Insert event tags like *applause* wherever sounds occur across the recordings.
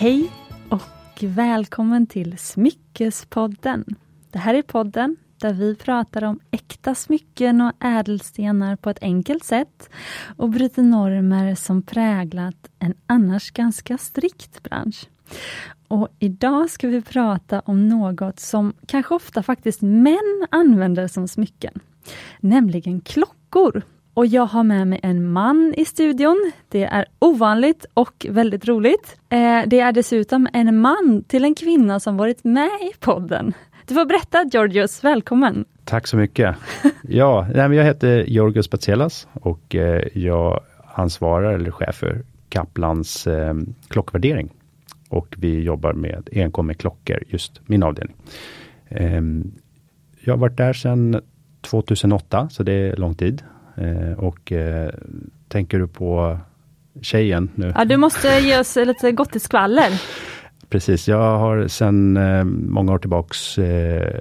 Hej och välkommen till Smyckespodden. Det här är podden där vi pratar om äkta smycken och ädelstenar på ett enkelt sätt och bryter normer som präglat en annars ganska strikt bransch. Och idag ska vi prata om något som kanske ofta faktiskt män använder som smycken, nämligen klockor. Och jag har med mig en man i studion. Det är ovanligt och väldigt roligt. Eh, det är dessutom en man till en kvinna som varit med i podden. Du får berätta Georgios, välkommen! Tack så mycket! Ja, jag heter Georgios Patselas och eh, jag ansvarar eller chef för Kaplans eh, klockvärdering. Och vi jobbar med enkom med klockor, just min avdelning. Ehm, jag har varit där sedan 2008, så det är lång tid. Eh, och eh, tänker du på tjejen nu? Ja, du måste ge oss lite gott i skvaller. Precis, jag har sedan eh, många år tillbaks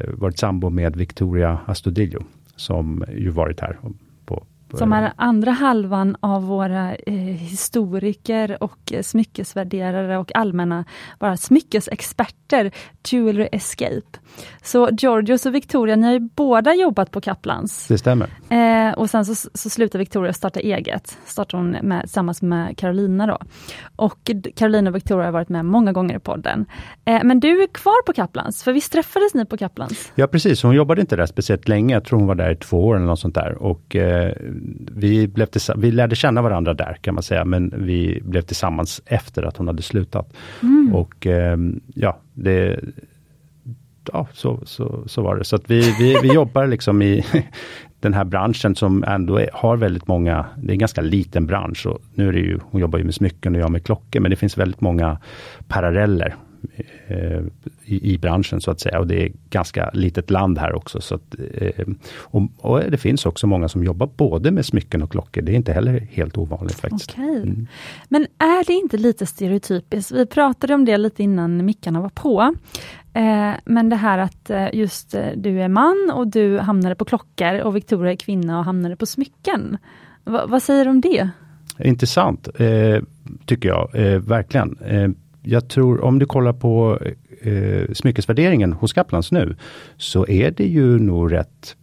varit sambo med Victoria Astudillo, som ju varit här som är andra halvan av våra eh, historiker och eh, smyckesvärderare och allmänna bara smyckesexperter, Jewelry Escape. Så Georgios och Victoria, ni har ju båda jobbat på Kaplans. Det stämmer. Eh, och sen så, så slutar Victoria starta eget, startar hon med, tillsammans med Carolina då. Och Carolina och Victoria har varit med många gånger i podden. Eh, men du är kvar på Kaplans, för visst träffades ni på Kaplans? Ja precis, hon jobbade inte där speciellt länge, jag tror hon var där i två år eller något sånt där. Och eh, vi, blev vi lärde känna varandra där kan man säga, men vi blev tillsammans efter att hon hade slutat. Mm. Och eh, ja, det ja, så, så, så var det. Så att vi, vi, vi *laughs* jobbar liksom i *laughs* den här branschen som ändå är, har väldigt många, det är en ganska liten bransch. Och nu är det ju, hon jobbar ju med smycken och jag med klockor, men det finns väldigt många paralleller eh, i, i, branschen så att säga. Och det är ganska litet land här också. Så att, eh, och, och, det finns också många som jobbar både med smycken och klockor. Det är inte heller helt ovanligt faktiskt. Okay. Mm. Men är det inte lite stereotypiskt? Vi pratade om det lite innan mickarna var på. Eh, men det här att just du är man och du hamnade på klockor och Victoria är kvinna och hamnade på smycken. Va, vad säger du om det? Intressant, tycker jag, verkligen. Eh, jag tror om du kollar på eh, smyckesvärderingen hos Kaplans nu, så är det ju nog rätt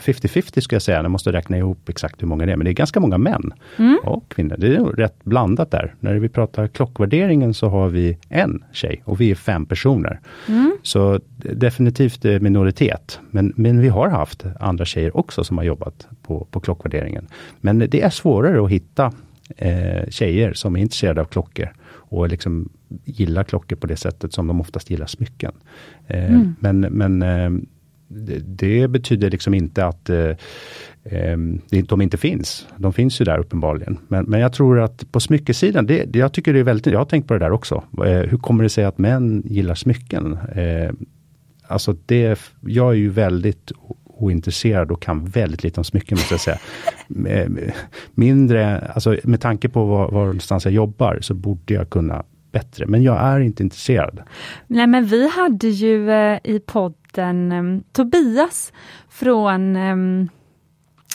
50-50 ska jag säga, jag måste räkna ihop exakt hur många det är, men det är ganska många män mm. och kvinnor. Det är rätt blandat där. När vi pratar klockvärderingen så har vi en tjej och vi är fem personer. Mm. Så definitivt minoritet, men, men vi har haft andra tjejer också som har jobbat på, på klockvärderingen. Men det är svårare att hitta eh, tjejer som är intresserade av klockor och liksom gillar klockor på det sättet som de oftast gillar smycken. Eh, mm. Men, men eh, det, betyder liksom inte att eh, eh de inte finns. De finns ju där uppenbarligen. Men, men jag tror att på smyckesidan, det, det, jag tycker det är väldigt, jag har tänkt på det där också. Eh, hur kommer det sig att män gillar smycken? Eh, alltså det, jag är ju väldigt ointresserad och kan väldigt lite om smycken måste jag säga. *laughs* Mindre, alltså med tanke på var, var någonstans jag jobbar så borde jag kunna bättre, men jag är inte intresserad. Nej men vi hade ju eh, i podden eh, Tobias från eh,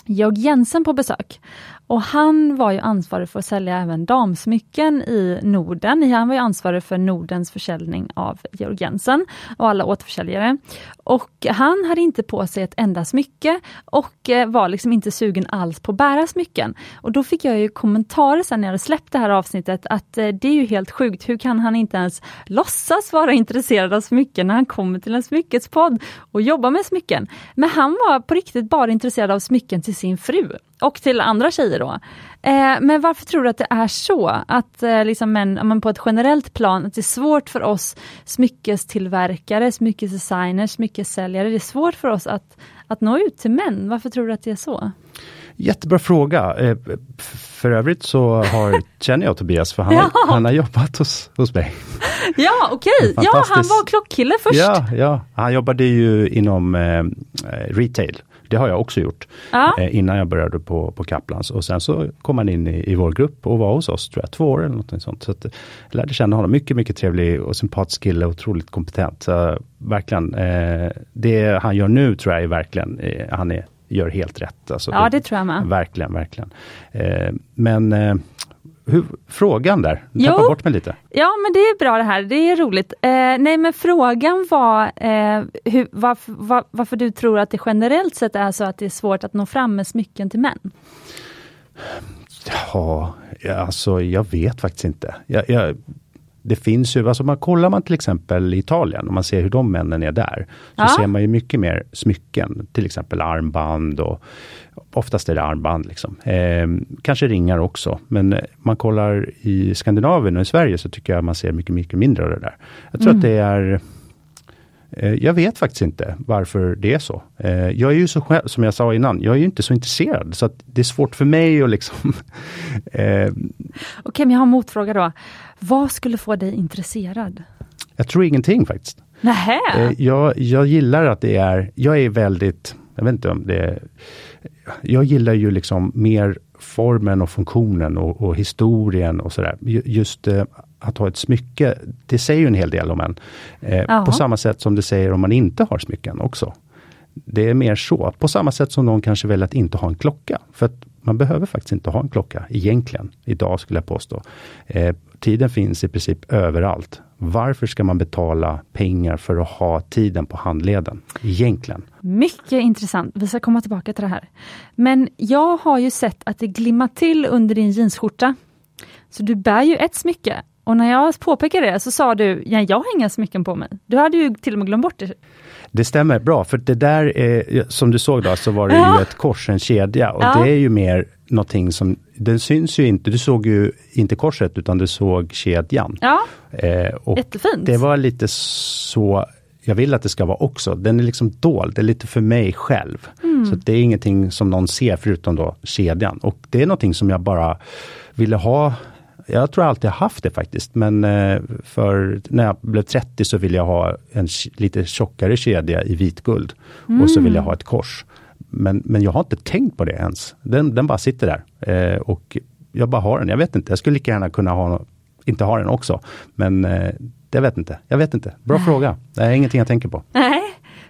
Georg Jensen på besök. Och han var ju ansvarig för att sälja även damsmycken i Norden. Han var ju ansvarig för Nordens försäljning av Georg Jensen och alla återförsäljare. Och han hade inte på sig ett enda smycke och eh, var liksom inte sugen alls på att bära smycken. Och då fick jag ju kommentarer sen när jag hade släppt det här avsnittet att eh, det är ju helt sjukt, hur kan han inte ens låtsas vara intresserad av smycken när han kommer till en smyckespodd och jobbar med smycken? Men han var på riktigt bara intresserad av smycken till sin fru och till andra tjejer då. Eh, men varför tror du att det är så? Att eh, liksom men, på ett generellt plan, att det är svårt för oss smyckestillverkare, smyckesdesigners, smyckessäljare, det är svårt för oss att, att nå ut till män. Varför tror du att det är så? Jättebra fråga. Eh, för övrigt så har, *laughs* känner jag Tobias, för han, ja. han har jobbat hos, hos mig. Ja, okej. Okay. Ja, han var klockkille först. Ja, ja, han jobbade ju inom eh, retail. Det har jag också gjort ja. eh, innan jag började på, på Kaplans. Och sen så kom han in i, i vår grupp och var hos oss, tror jag, två år eller något sånt. Så att, jag lärde känna honom. Mycket, mycket trevlig och sympatisk kille, otroligt kompetent. Så, verkligen, eh, det han gör nu tror jag är verkligen, eh, han är, gör helt rätt. Alltså, ja, det, tror jag med. Verkligen, verkligen. Eh, men eh, hur, frågan där, tappa bort mig lite. Ja, men det är bra det här. Det är roligt. Eh, nej, men frågan var eh, hur, varför, var, varför du tror att det generellt sett är så att det är svårt att nå fram med smycken till män. Ja, alltså jag vet faktiskt inte. Jag, jag, det finns ju, alltså man kollar man till exempel i Italien och man ser hur de männen är där. Så Ja. ser man ju mycket mer smycken, till exempel armband och oftast är det armband. Liksom. Eh, kanske ringar också, men man kollar i Skandinavien och i Sverige så tycker jag man ser mycket, mycket mindre av det där. Jag tror Mm. att det är eh, jag vet faktiskt inte varför det är så. Eh, Jag är ju så själv, som jag sa innan, jag är ju inte så intresserad så det är svårt för mig att liksom *laughs* eh, Okej, men jag har en motfråga då. Vad skulle få dig intresserad? Jag tror ingenting faktiskt. Nähä? Eh, Jag, jag gillar att det är, jag är väldigt, jag vet inte om det är, jag gillar ju liksom mer formen och funktionen och, och historien och sådär. Ju- Just eh, att ha ett smycke, det säger ju en hel del om en. Eh, på samma sätt som det säger om man inte har smycken också. Det är mer så, på samma sätt som någon kanske väljer att inte ha en klocka. För att man behöver faktiskt inte ha en klocka egentligen, idag skulle jag påstå. Eh, tiden finns i princip överallt. Varför ska man betala pengar för att ha tiden på handleden? Egentligen. Mycket intressant. Vi ska komma tillbaka till det här. Men jag har ju sett att det glimmar till under din jeansskjorta. Så du bär ju ett smycke. Och när jag påpekade det så sa du, ja, jag har inga smycken på mig. Du hade ju till och med glömt bort det. Det stämmer bra, för det där är, som du såg då, så var det Ja. ju ett kors, en kedja. Och Ja. det är ju mer någonting som, den syns ju inte, du såg ju inte korset utan du såg kedjan. Ja, Eh, och jättefint. det var lite så jag vill att det ska vara också. Den är liksom dold, det är lite för mig själv. Mm. Så det är ingenting som någon ser förutom då kedjan. Och det är någonting som jag bara ville ha jag tror jag alltid haft det faktiskt, men eh, för när jag blev 30 så ville jag ha en lite tjockare kedja i vitguld. Och så vill jag ha ett kors. Men, men jag har inte tänkt på det ens. Den, den bara sitter där. Eh, och jag bara har den. Jag vet inte, jag skulle lika gärna kunna ha, inte ha den också. Men eh, jag vet inte. Jag vet inte. Bra fråga. Det är ingenting jag tänker på. Nej,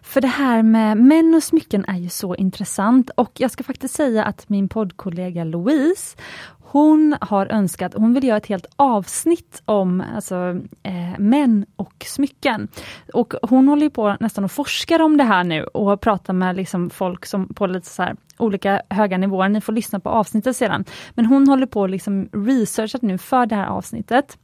för det här med män och smycken är ju så intressant och jag ska faktiskt säga att min poddkollega Louise hon har önskat, hon vill göra ett helt avsnitt om alltså, eh, män och smycken. Och hon håller på nästan och forskar om det här nu och pratar med liksom folk som på lite så här olika höga nivåer. Ni får lyssna på avsnittet sedan. Men hon håller på liksom researchat nu för det här avsnittet.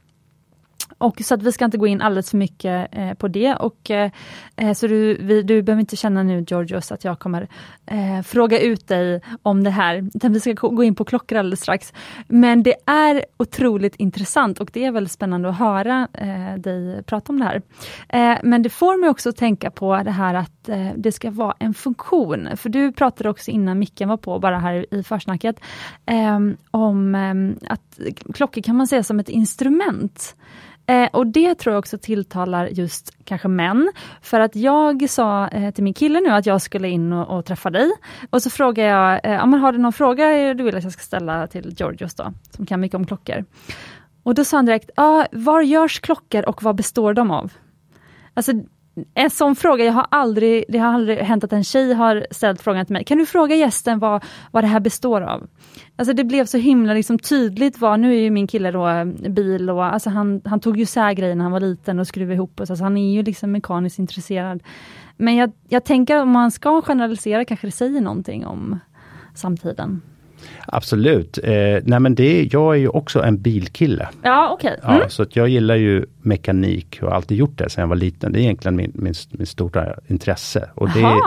Och så att vi ska inte gå in alldeles för mycket eh, på det. Och, eh, eh så du, vi, du behöver inte känna nu Georgios att jag kommer eh, fråga ut dig om det här. Utan vi ska gå in på klockor alldeles strax. Men det är otroligt intressant och det är väldigt spännande att höra eh, dig prata om det här. Eh, men det får mig också att tänka på det här att eh, det ska vara en funktion. För du pratade också innan micken var på, bara här i försnacket, eh, om eh, att klockor kan man se som ett instrument. Eh, och det tror jag också tilltalar just kanske män. För att jag sa eh, till min kille nu att jag skulle in och, och träffa dig. Och så frågade jag, eh, ja, men har du någon fråga du vill att jag ska ställa till Georgios då, som kan mycket om klockor? Och då sa han direkt, ah, var görs klockor och vad består de av? Alltså en sån fråga, jag har aldrig, det har aldrig hänt att en tjej har ställt frågan till mig, kan du fråga gästen vad, vad det här består av? Alltså det blev så himla liksom tydligt vad, nu är ju min kille då eh, bil och alltså han, han tog ju isär grejer när han var liten och skruvade ihop och så, alltså han är ju liksom mekaniskt intresserad. Men jag, jag tänker om man ska generalisera kanske det säger någonting om samtiden. Absolut. Eh, nej men det, jag är ju också en bilkille. Ja, okej. Ja, Mm. Så att jag gillar ju mekanik och har alltid gjort det sedan jag var liten. Det är egentligen min, min, min stora intresse. Och det,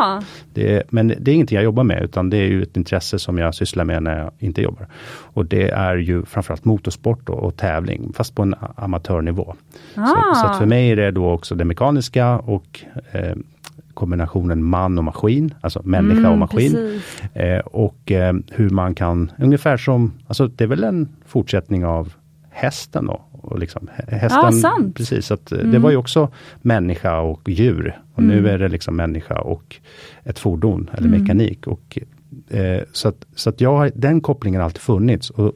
det, men det är ingenting jag jobbar med utan det är ju ett intresse som jag sysslar med när jag inte jobbar. Och det är ju framförallt motorsport och, och tävling fast på en amatörnivå. Så, Ah. så att för mig är det då också det mekaniska och eh, kombinationen man och maskin, alltså människa Mm, och maskin. Eh, och eh, hur man kan, ungefär som, alltså det är väl en fortsättning av hästen då. Och liksom, hä- hästen, Ja, sant. Precis, att, eh, det Mm. var ju också människa och djur. Och nu är det liksom människa och ett fordon eller Mm. mekanik. Och, eh, så att, så att jag har, den kopplingen har alltid funnits. Och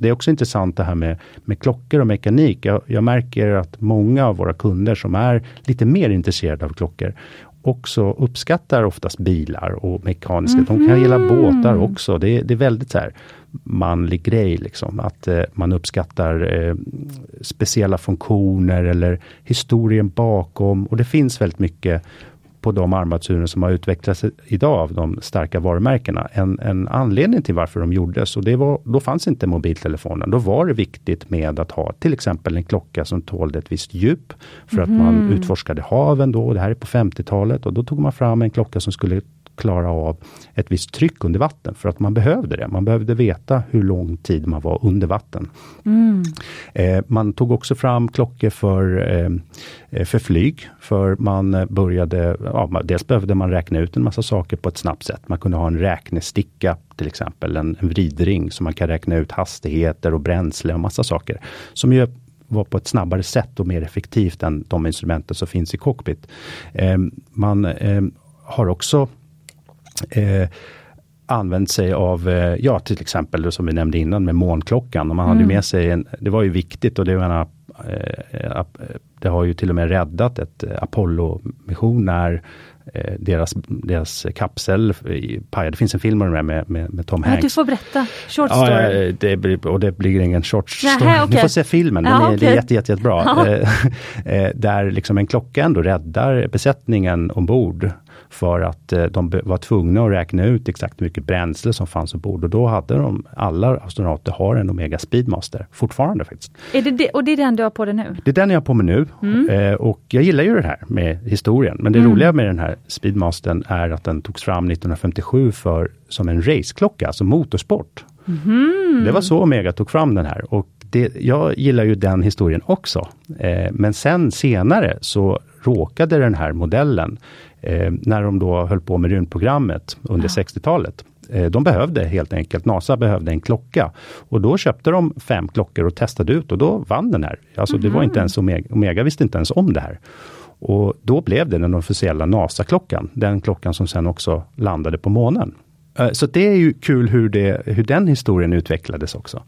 det är också intressant det här med, med klockor och mekanik. Jag, jag märker att många av våra kunder som är lite mer intresserade av klockor också uppskattar oftast bilar och mekaniska. Mm. De kan gilla båtar också. Det, det är väldigt så här manlig grej. Liksom. Att eh, man uppskattar eh, speciella funktioner eller historien bakom. Och det finns väldigt mycket på de armbandsuren som har utvecklats idag av de starka varumärkena. En, en anledning till varför de gjordes och det var, då fanns inte mobiltelefonen. Då var det viktigt med att ha till exempel en klocka som tålde ett visst djup. För mm. att man mhm. utforskade haven då, och det här är på 50-talet och då tog man fram en klocka som skulle klara av ett visst tryck under vatten, för att man behövde det. Man behövde veta hur lång tid man var under vatten. Mm. Eh, man tog också fram klockor för, eh, för flyg, för man började, ja, dels behövde man räkna ut en massa saker på ett snabbt sätt. Man kunde ha en räknesticka till exempel, en, en vridring, så man kan räkna ut hastigheter och bränsle och massa saker. Som ju var på ett snabbare sätt och mer effektivt än de instrumenten som finns i cockpit. Eh, man eh, har också eh, använt sig av, eh, ja till exempel som vi nämnde innan med månklockan. Och man mm. hade med sig en, det var ju viktigt och det var eh, det har ju till och med räddat ett Apollo-mission när eh, deras, deras kapsel pajade. Det finns en film om det med, med, med Tom Hanks. Ja, du får berätta. Short story. Ja, det blir, och det blir ingen short story. Nähe, okay. Ni får se filmen, den ja, är, okay. det är jätte, jätte, jättebra. Ja. *laughs* där liksom en klocka ändå räddar besättningen ombord för att eh, de var tvungna att räkna ut exakt hur mycket bränsle som fanns ombord och då hade de, alla astronauter har en Omega Speedmaster fortfarande faktiskt. Är det, det och det är den du har på dig nu? Det är den jag har på mig nu mm. eh, och jag gillar ju det här med historien. Men det mm. roliga med den här Speedmastern är att den togs fram 1957 för, som en raceklocka, alltså motorsport. Mm. Det var så Omega tog fram den här och det, jag gillar ju den historien också. Eh, men sen senare så råkade den här modellen eh, när de då höll på med rymdprogrammet under ja. 60-talet. Eh, de behövde helt enkelt, NASA behövde en klocka. Och då köpte de fem klockor och testade ut och då vann den här. Alltså mm. det var inte mhm. ens Omega, Omega visste inte ens om det här. Och då blev det den officiella NASA-klockan, den klockan som sen också landade på månen. Eh, så det är ju kul hur, det, hur den historien utvecklades också.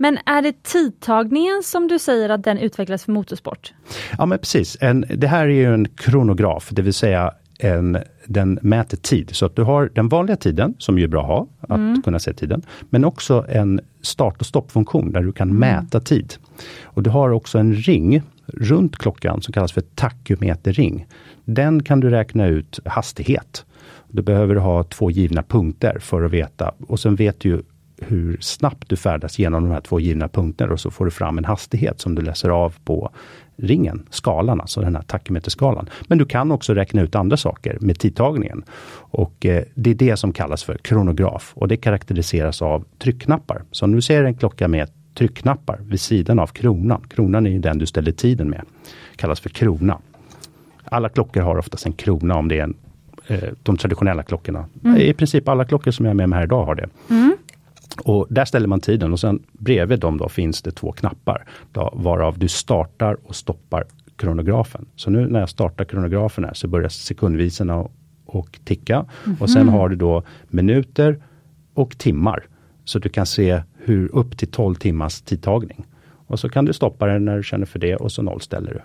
Men är det tidtagningen som du säger att den utvecklas för motorsport? Ja men precis. En, det här är ju en kronograf, det vill säga en, den mäter tid. Så att du har den vanliga tiden, som ju är bra att ha, att mm. kunna se tiden. Men också en start och stoppfunktion där du kan mm. mäta tid. Och du har också en ring runt klockan som kallas för takymeterring. Den kan du räkna ut hastighet. Du behöver ha två givna punkter för att veta och sen vet du hur snabbt du färdas genom de här två givna punkterna och så får du fram en hastighet som du läser av på ringen, skalan, alltså den här takymeterskalan. Men du kan också räkna ut andra saker med tidtagningen. Och eh, det är det som kallas för kronograf och det karaktäriseras av tryckknappar. Så om du ser en klocka med tryckknappar vid sidan av kronan, kronan är ju den du ställer tiden med, kallas för krona. Alla klockor har oftast en krona om det är en, eh, de traditionella klockorna. Mm. I princip alla klockor som jag har med mig här idag har det. Mm. Och där ställer man tiden och sen bredvid dem då finns det två knappar. Då, varav du startar och stoppar kronografen. Så nu när jag startar kronografen här så börjar sekundvisorna och, ticka. Mm -hmm. Och sen har du då minuter och timmar. Så du kan se hur upp till 12 timmars tidtagning. Och så kan du stoppa den när du känner för det och så nollställer du.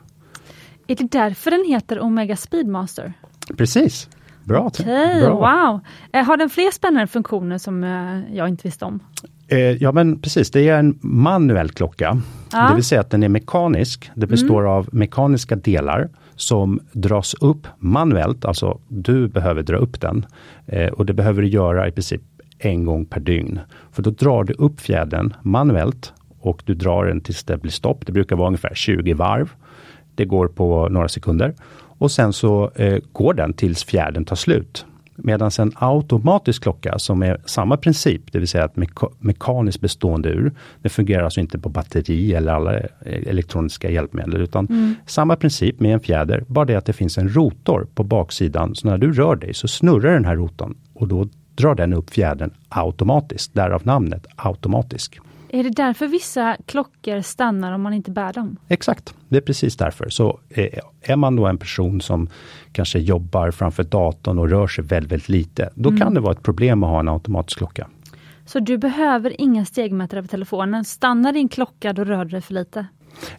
Är det därför den heter Omega Speedmaster? Precis. Bra. Okay, Bra. Wow. Eh, har den fler spännande funktioner som eh, jag inte visste om? Eh, ja men precis, det är en manuell klocka. Ja. Det vill säga att den är mekanisk. Det består mm. av mekaniska delar som dras upp manuellt, alltså du behöver dra upp den. och det behöver du göra i princip en gång per dygn. För då drar du upp fjädern manuellt och du drar den tills det blir stopp. Det brukar vara ungefär 20 varv. Det går på några sekunder och sen så eh, går den tills fjärden tar slut. Medan en automatisk klocka som är samma princip, det vill säga ett meka mekaniskt bestående ur. Det fungerar alltså inte på batteri eller alla eh, elektroniska hjälpmedel utan mm. samma princip med en fjäder, bara det att det finns en rotor på baksidan. Så när du rör dig så snurrar den här rotorn och då drar den upp fjädern automatiskt, därav namnet automatisk. Är det därför vissa klockor stannar om man inte bär dem? Exakt, det är precis därför. Så eh, är man då en person som kanske jobbar framför datorn och rör sig väldigt, väldigt lite, då mm. kan det vara ett problem att ha en automatisk klocka. Så du behöver inga stegmätare på telefonen. Stannar din klocka, då rör du dig för lite?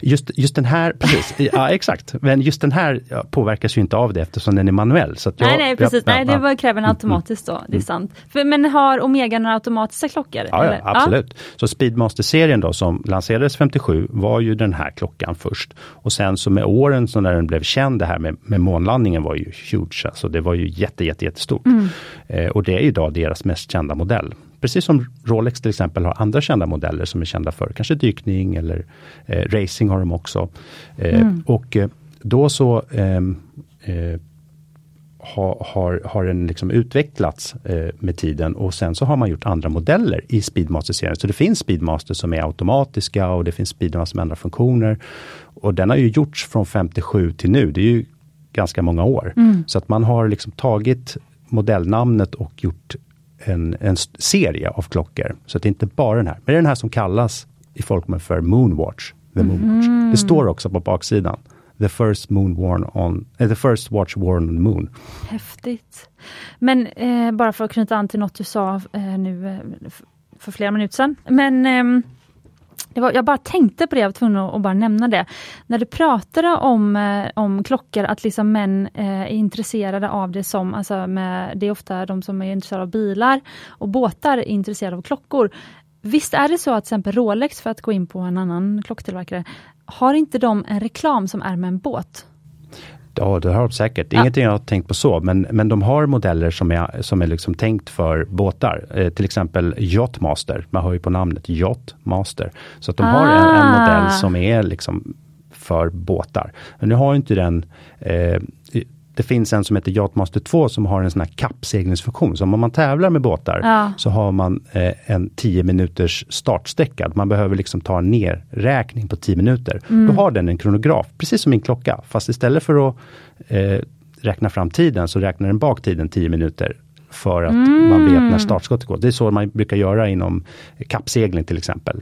Just, just den här, precis, ja *laughs* exakt. Men just den här påverkas ju inte av det eftersom den är manuell. Så jag, nej, nej, precis. Jag, nej, det var, kräver den automatiskt då. Det är mm. sant. För, men har Omega några automatiska klockor? Ja, ja absolut. Ja. Så Speedmaster-serien då som lanserades 57 var ju den här klockan först. Och sen så med åren så när den blev känd, det här med, med månlandningen var ju huge. Alltså det var ju jätte, jätte, jättestort. Mm. Eh, och det är idag deras mest kända modell. Precis som Rolex till exempel har andra kända modeller som är kända för kanske dykning eller eh, racing har de också. Eh, mm. Och eh, då så ehm, eh, har, har, har den liksom utvecklats eh, med tiden och sen så har man gjort andra modeller i Speedmaster-serien. Så det finns Speedmaster som är automatiska och det finns Speedmaster med andra funktioner. Och den har ju gjorts från 57 till nu, det är ju ganska många år. Mm. Så att man har liksom tagit modellnamnet och gjort en, en serie av klockor. Så det är inte bara den här. Men det är den här som kallas i folkmun för Moonwatch. The Moonwatch. Mm. Det står också på baksidan. The first moon worn on, uh, the first watch worn on the moon. Häftigt. Men eh, bara för att knyta an till något du sa eh, nu eh, för flera minuter sedan. Men ehm, var, jag bara tänkte på det, jag var tvungen att, bara nämna det. När du pratade om, eh, om klockor, att liksom män eh, är intresserade av det som, alltså med, det är ofta de som är intresserade av bilar och båtar är intresserade av klockor. Visst är det så att till exempel Rolex, för att gå in på en annan klocktillverkare, har inte de en reklam som är med en båt? Ja, det har de säkert. Ingenting jag har tänkt på så, men, men de har modeller som är, som är liksom tänkt för båtar. Eh, till exempel Yachtmaster, man hör ju på namnet Yachtmaster. Så att de ah. har en, en, ah. modell som är liksom för båtar. Men nu har inte den eh, det finns en som heter Yachtmaster 2 som har en sån här kappseglingsfunktion. Så om man tävlar med båtar ja. så har man eh, en 10 minuters startsträcka. Man behöver liksom ta en nerräkning på 10 minuter. Mm. Då har den en kronograf, precis som min klocka. Fast istället för att eh, räkna fram tiden så räknar den bak tiden 10 minuter för att mm. man vet när startskottet går. Det är så man brukar göra inom kappsegling till exempel.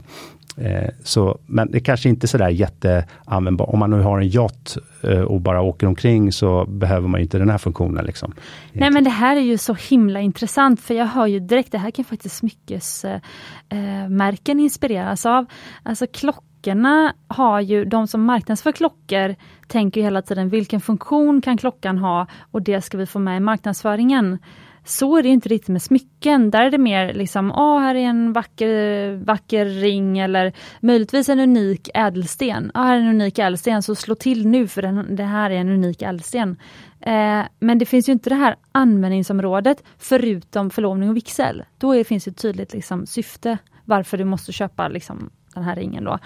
Eh, så, men det kanske inte är sådär jätteanvändbart. Om man nu har en yacht eh, och bara åker omkring så behöver man inte den här funktionen. Liksom. Nej men det här är ju så himla intressant för jag hör ju direkt, det här kan faktiskt smyckesmärken eh, inspireras av. Alltså klockorna har ju, de som marknadsför klockor tänker hela tiden vilken funktion kan klockan ha och det ska vi få med i marknadsföringen. Så är det inte riktigt med smycken. Där är det mer liksom, åh, här är en vacker, vacker ring eller möjligtvis en unik ädelsten. Ah, här är en unik ädelsten, så slå till nu för den, det här är en unik ädelsten. Eh, men det finns ju inte det här användningsområdet förutom förlovning och vigsel. Då är, finns ett tydligt liksom, syfte varför du måste köpa liksom, den här ringen. Då.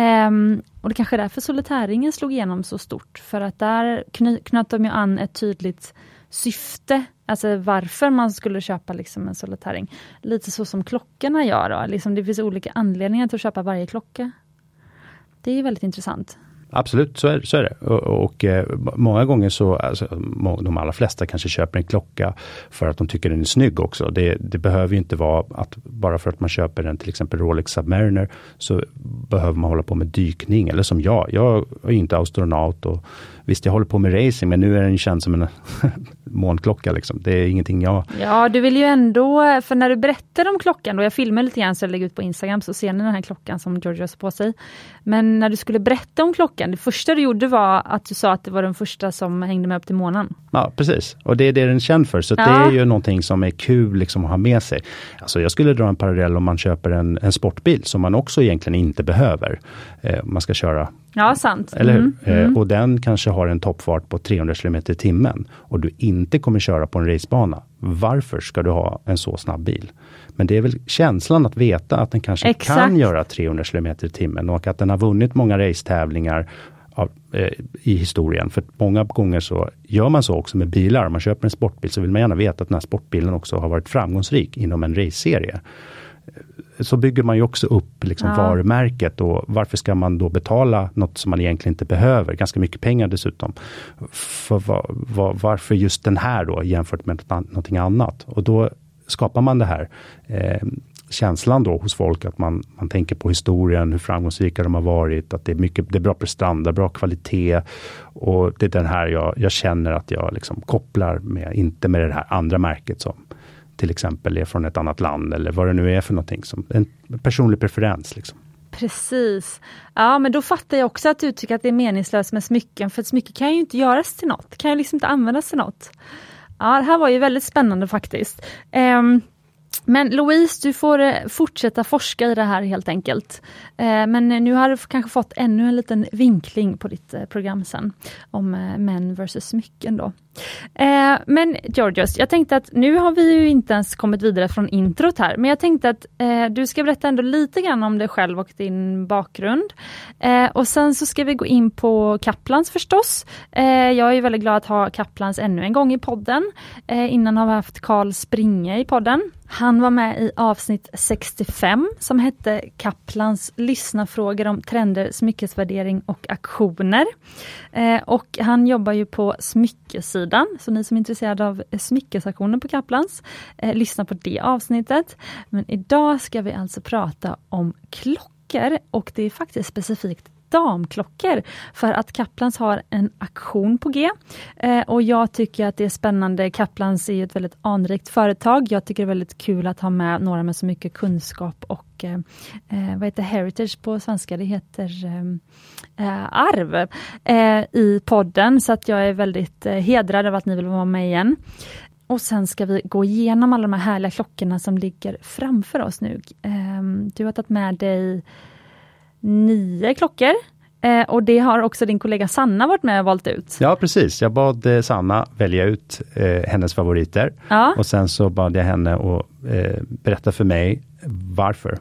Um, och det kanske är därför solitärringen slog igenom så stort, för att där knöt de ju an ett tydligt syfte, alltså varför man skulle köpa liksom en solitäring. Lite så som klockorna gör. Då. Liksom det finns olika anledningar till att köpa varje klocka. Det är väldigt intressant. Absolut, så är, så är det. Och, och eh, många gånger så, alltså, de allra flesta kanske köper en klocka för att de tycker den är snygg också. Det, det behöver inte vara att bara för att man köper en till exempel Rolex Submariner så behöver man hålla på med dykning. Eller som jag, jag är inte astronaut och Visst, jag håller på med racing, men nu är den känd som en *laughs* månklocka. Liksom. Det är ingenting jag... Ja, du vill ju ändå, för när du berättar om klockan, och jag filmar lite grann så jag lägger ut på Instagram, så ser ni den här klockan som George har på sig. Men när du skulle berätta om klockan, det första du gjorde var att du sa att det var den första som hängde med upp till månen. Ja, precis. Och det är det den är känd för, så ja. det är ju någonting som är kul liksom, att ha med sig. Alltså, jag skulle dra en parallell om man köper en, en sportbil, som man också egentligen inte behöver. Eh, man ska köra Ja, sant. Eller hur? Mm, mm. Eh, och den kanske har en toppfart på 300 km i timmen och du inte kommer köra på en racebana. Varför ska du ha en så snabb bil? Men det är väl känslan att veta att den kanske Exakt. kan göra 300 km i timmen och att den har vunnit många racetävlingar av, eh, i historien. För många gånger så gör man så också med bilar. Om man köper en sportbil så vill man gärna veta att den här sportbilen också har varit framgångsrik inom en raceserie så bygger man ju också upp liksom ja. varumärket och varför ska man då betala något som man egentligen inte behöver? Ganska mycket pengar dessutom. För var, var, varför just den här då jämfört med någonting annat? Och då skapar man det här eh, känslan då hos folk att man, man tänker på historien, hur framgångsrika de har varit, att det är mycket, det är bra prestanda, bra kvalitet. Och det är den här jag, jag känner att jag liksom kopplar med, inte med det här andra märket som till exempel är från ett annat land eller vad det nu är för någonting. Som en personlig preferens. Liksom. Precis. Ja men då fattar jag också att du tycker att det är meningslöst med smycken för ett smycke kan ju inte göras till något, kan ju liksom inte användas till något. Ja det här var ju väldigt spännande faktiskt. Um, men Louise, du får eh, fortsätta forska i det här helt enkelt. Ehm, men eh, nu har du kanske fått ännu en liten vinkling på ditt eh, program sen om män versus smycken då. Eh, men Georgios, jag tänkte att nu har vi ju inte ens kommit vidare från introt här, men jag tänkte att eh, du ska berätta ändå lite grann om dig själv och din bakgrund. Eh, och sen så ska vi gå in på Kaplans förstås. Eh, jag är väldigt glad att ha Kaplans ännu en gång i podden. Eh, innan har vi haft Karl Springe i podden. Han var med i avsnitt 65 som hette Kaplans lyssnafrågor om trender, smyckesvärdering och aktioner. Eh, och han jobbar ju på smyckesidan, så ni som är intresserade av eh, smyckesauktionen på Kaplans, eh, lyssna på det avsnittet. Men idag ska vi alltså prata om klockor och det är faktiskt specifikt damklockor för att Kaplans har en aktion på G. Eh, och jag tycker att det är spännande. Kaplans är ett väldigt anrikt företag. Jag tycker det är väldigt kul att ha med några med så mycket kunskap och eh, eh vad heter heritage på svenska? Det heter eh, eh, arv eh, i podden så att jag är väldigt eh, hedrad av att ni vill vara med igen. Och sen ska vi gå igenom alla de här härliga klockorna som ligger framför oss nu. Ehm, du har tagit med dig nio klockor. Eh, och det har också din kollega Sanna varit med och valt ut. Ja precis, jag bad eh, Sanna välja ut eh, hennes favoriter. Ja. Och sen så bad jag henne att berätta för mig varför.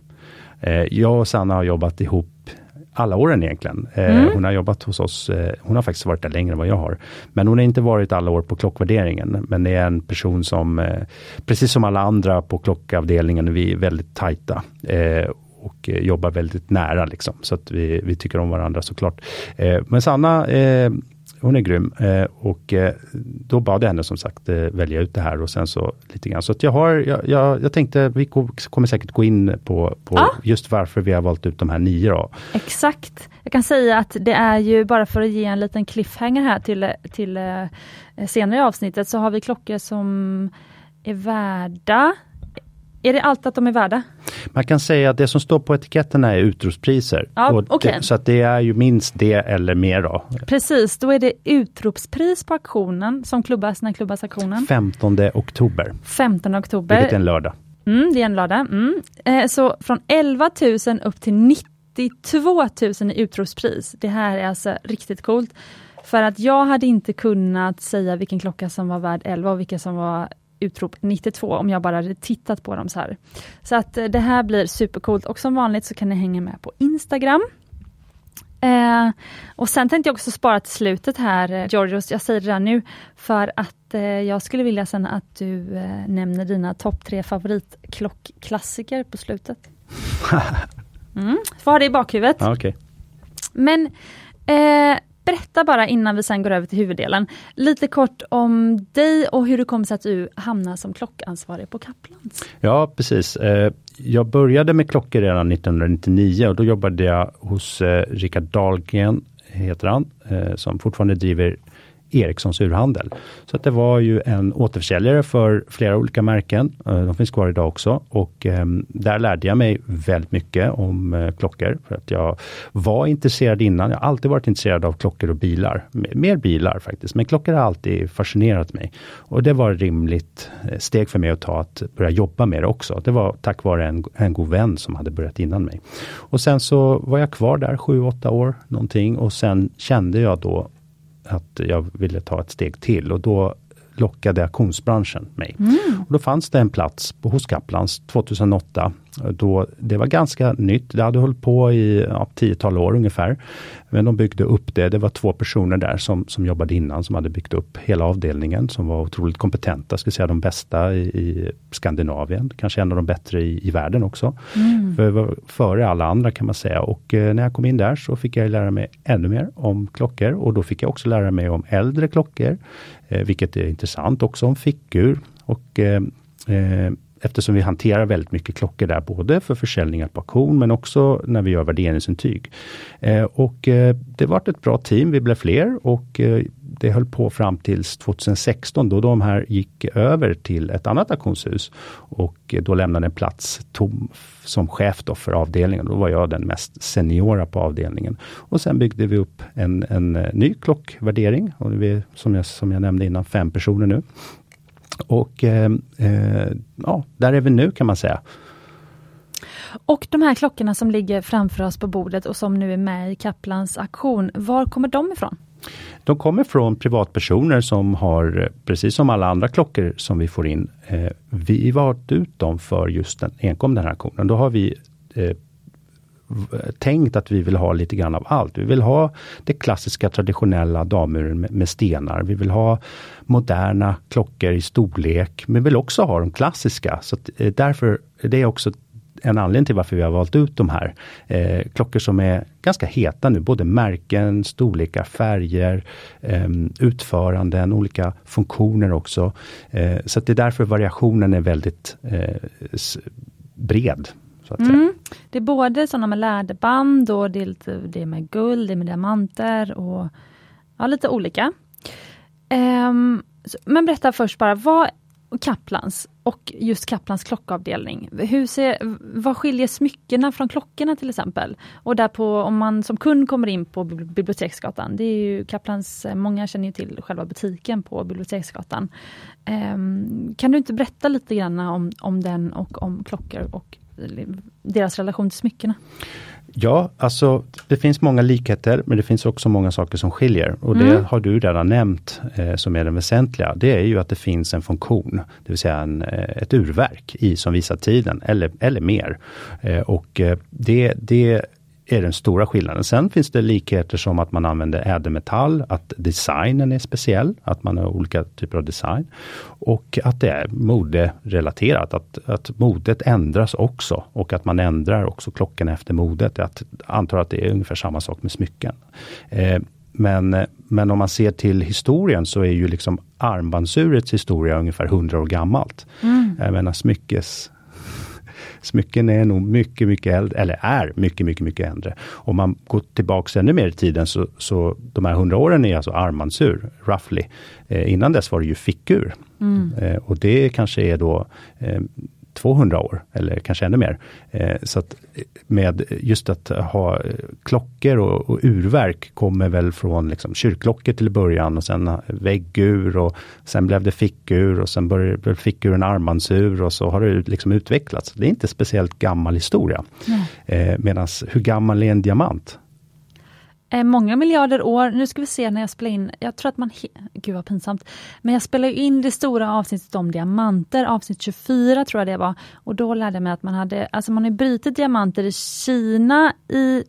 Jag och Sanna har jobbat ihop alla åren egentligen. Mm. Hon har jobbat hos oss, hon har faktiskt varit där längre än vad jag har. Men hon har inte varit alla år på klockvärderingen. Men det är en person som, precis som alla andra på klockavdelningen, vi är väldigt tajta och eh, jobbar väldigt nära liksom. Så att vi, vi tycker om varandra såklart. Eh, men Sanna, eh, hon är grym och då bad jag henne som sagt välja ut det här och sen så lite grann. Så att jag har, jag, jag, jag tänkte vi kommer säkert gå in på, på ah. just varför vi har valt ut de här nio. Då. Exakt. Jag kan säga att det är ju bara för att ge en liten cliffhanger här till, till senare i avsnittet så har vi klockor som är värda är det allt att de är värda? Man kan säga att det som står på etiketterna är utropspriser. Ja, okay. det, så att det är ju minst det eller mer. Då. Precis, då är det utropspris på auktionen som klubbas, när klubbas auktionen? 15 oktober. 15 oktober. Vilket är en lördag. Mm, det är en lördag. Mm. Eh, så från 11 000 upp till 92 000 i utropspris. Det här är alltså riktigt coolt. För att jag hade inte kunnat säga vilken klocka som var värd 11 och vilken som var utrop 92 om jag bara hade tittat på dem så här. Så att eh, det här blir supercoolt och som vanligt så kan ni hänga med på Instagram. Eh, och sen tänkte jag också spara till slutet här, eh, Georgios, jag säger det redan nu, för att eh, jag skulle vilja sen att du eh, nämner dina topp tre favoritklockkklassiker på slutet. *laughs* Mm, får ha det i bakhuvudet. Ja, okay. Men eh, Berätta bara innan vi sen går över till huvuddelen, lite kort om dig och hur det kom sig att du hamnade som klockansvarig på Kaplans. Ja precis. Eh, jag började med klockor redan 1999 och då jobbade jag hos eh, Rickard Dahlgren, heter han, eh, som fortfarande driver Ericssons urhandel. Så att det var ju en återförsäljare för flera olika märken. Eh, de finns kvar idag också och ehm, där lärde jag mig väldigt mycket om eh, klockor. För att jag var intresserad innan. Jag har alltid varit intresserad av klockor och bilar. Mer bilar faktiskt, men klockor har alltid fascinerat mig. Och det var ett rimligt eh, steg för mig att ta att börja jobba med det också. Det var tack vare en, en god vän som hade börjat innan mig. Och sen så var jag kvar där sju, åtta år någonting och sen kände jag då att jag ville ta ett steg till. Och då lockade auktionsbranschen mig. Mm. Och då fanns det en plats på, hos Kaplans 2008 då det var ganska nytt. Det hade hållit på i ja, tiotal år ungefär. Men de byggde upp det. Det var två personer där som, som jobbade innan som hade byggt upp hela avdelningen som var otroligt kompetenta, skulle säga de bästa i, i Skandinavien, kanske en av de bättre i, i världen också. Mm. För, före alla andra kan man säga och eh, när jag kom in där så fick jag lära mig ännu mer om klockor och då fick jag också lära mig om äldre klockor, Eh, vilket är intressant också om fickur och eh, eh eftersom vi hanterar väldigt mycket klockor där, både för försäljningar på auktion men också när vi gör värderingsintyg. Eh, och eh, det var ett bra team, vi blev fler och eh, det höll på fram tills 2016 då de här gick över till ett annat auktionshus och eh, då lämnade en plats tom som chef då för avdelningen. Då var jag den mest seniora på avdelningen. Och sen byggde vi upp en, en eh, ny klockvärdering. Och vi, som, jag, som jag nämnde innan, fem personer nu. Och eh, eh, ja, där är vi nu kan man säga. Och de här klockorna som ligger framför oss på bordet och som nu är med i Kaplans aktion, var kommer de ifrån? De kommer från privatpersoner som har, precis som alla andra klockor som vi får in, eh, vi valt ut dem för just den, enkom den här aktionen. Då har vi eh, tänkt att vi vill ha lite grann av allt. Vi vill ha det klassiska traditionella damuren med, med, stenar. Vi vill ha moderna klockor i storlek, men vi vill också ha de klassiska. Så att, eh, därför, det är också en anledning till varför vi har valt ut de här. Eh, klockor som är ganska heta nu, både märken, storlekar, färger, eh, utföranden, olika funktioner också. Eh, så det är därför variationen är väldigt eh, bred. Mm. Det är både sådana med läderband och det är, lite, det är med guld, det är med diamanter och ja, lite olika. Um, men berätta först bara, vad Kaplans och just Kaplans klockavdelning. Hur ser, vad skiljer smyckena från klockorna till exempel? Och där på, om man som kund kommer in på Biblioteksgatan, det är ju Kaplans, många känner ju till själva butiken på Biblioteksgatan. Um, kan du inte berätta lite grann om, om den och om klockor och deras relation till smyckena? Ja, alltså det finns många likheter men det finns också många saker som skiljer. Och det mm. har du redan nämnt eh, som är det väsentliga. Det är ju att det finns en funktion, det vill säga en, eh, ett urverk i som visar tiden eller, eller mer. Eh, och eh, det, det är den stora skillnaden. Sen finns det likheter som att man använder ädelmetall, att designen är speciell, att man har olika typer av design. Och att det är moderelaterat, att, att modet ändras också och att man ändrar också klockan efter modet. Jag antar att det är ungefär samma sak med smycken. Eh, men, men om man ser till historien så är ju liksom armbandsurets historia ungefär 100 år gammalt. Mm. Jag menar smyckes Smycken är nog mycket, mycket äldre, eller är mycket, mycket, mycket äldre. Om man går tillbaks ännu mer i tiden så, så de här hundra åren är alltså armbandsur, roughly. Eh, innan dess var det ju fickur. Mm. Eh, och det kanske är då eh, 200 år eller kanske ännu mer. Eh, så att med just att ha klockor och, och urverk kommer väl från liksom kyrkklockor till början och sen väggur och sen blev det fickur och sen blev fickur en armbandsur och så har det liksom utvecklats. Det är inte speciellt gammal historia. Eh, Medan hur gammal är en diamant? Eh, många miljarder år. Nu ska vi se när jag spelar in, jag tror att man... Gud vad pinsamt. Men jag spelade in det stora avsnittet om diamanter, avsnitt 24 tror jag det var. Och då lärde jag mig att man hade, alltså man har brutit diamanter i Kina i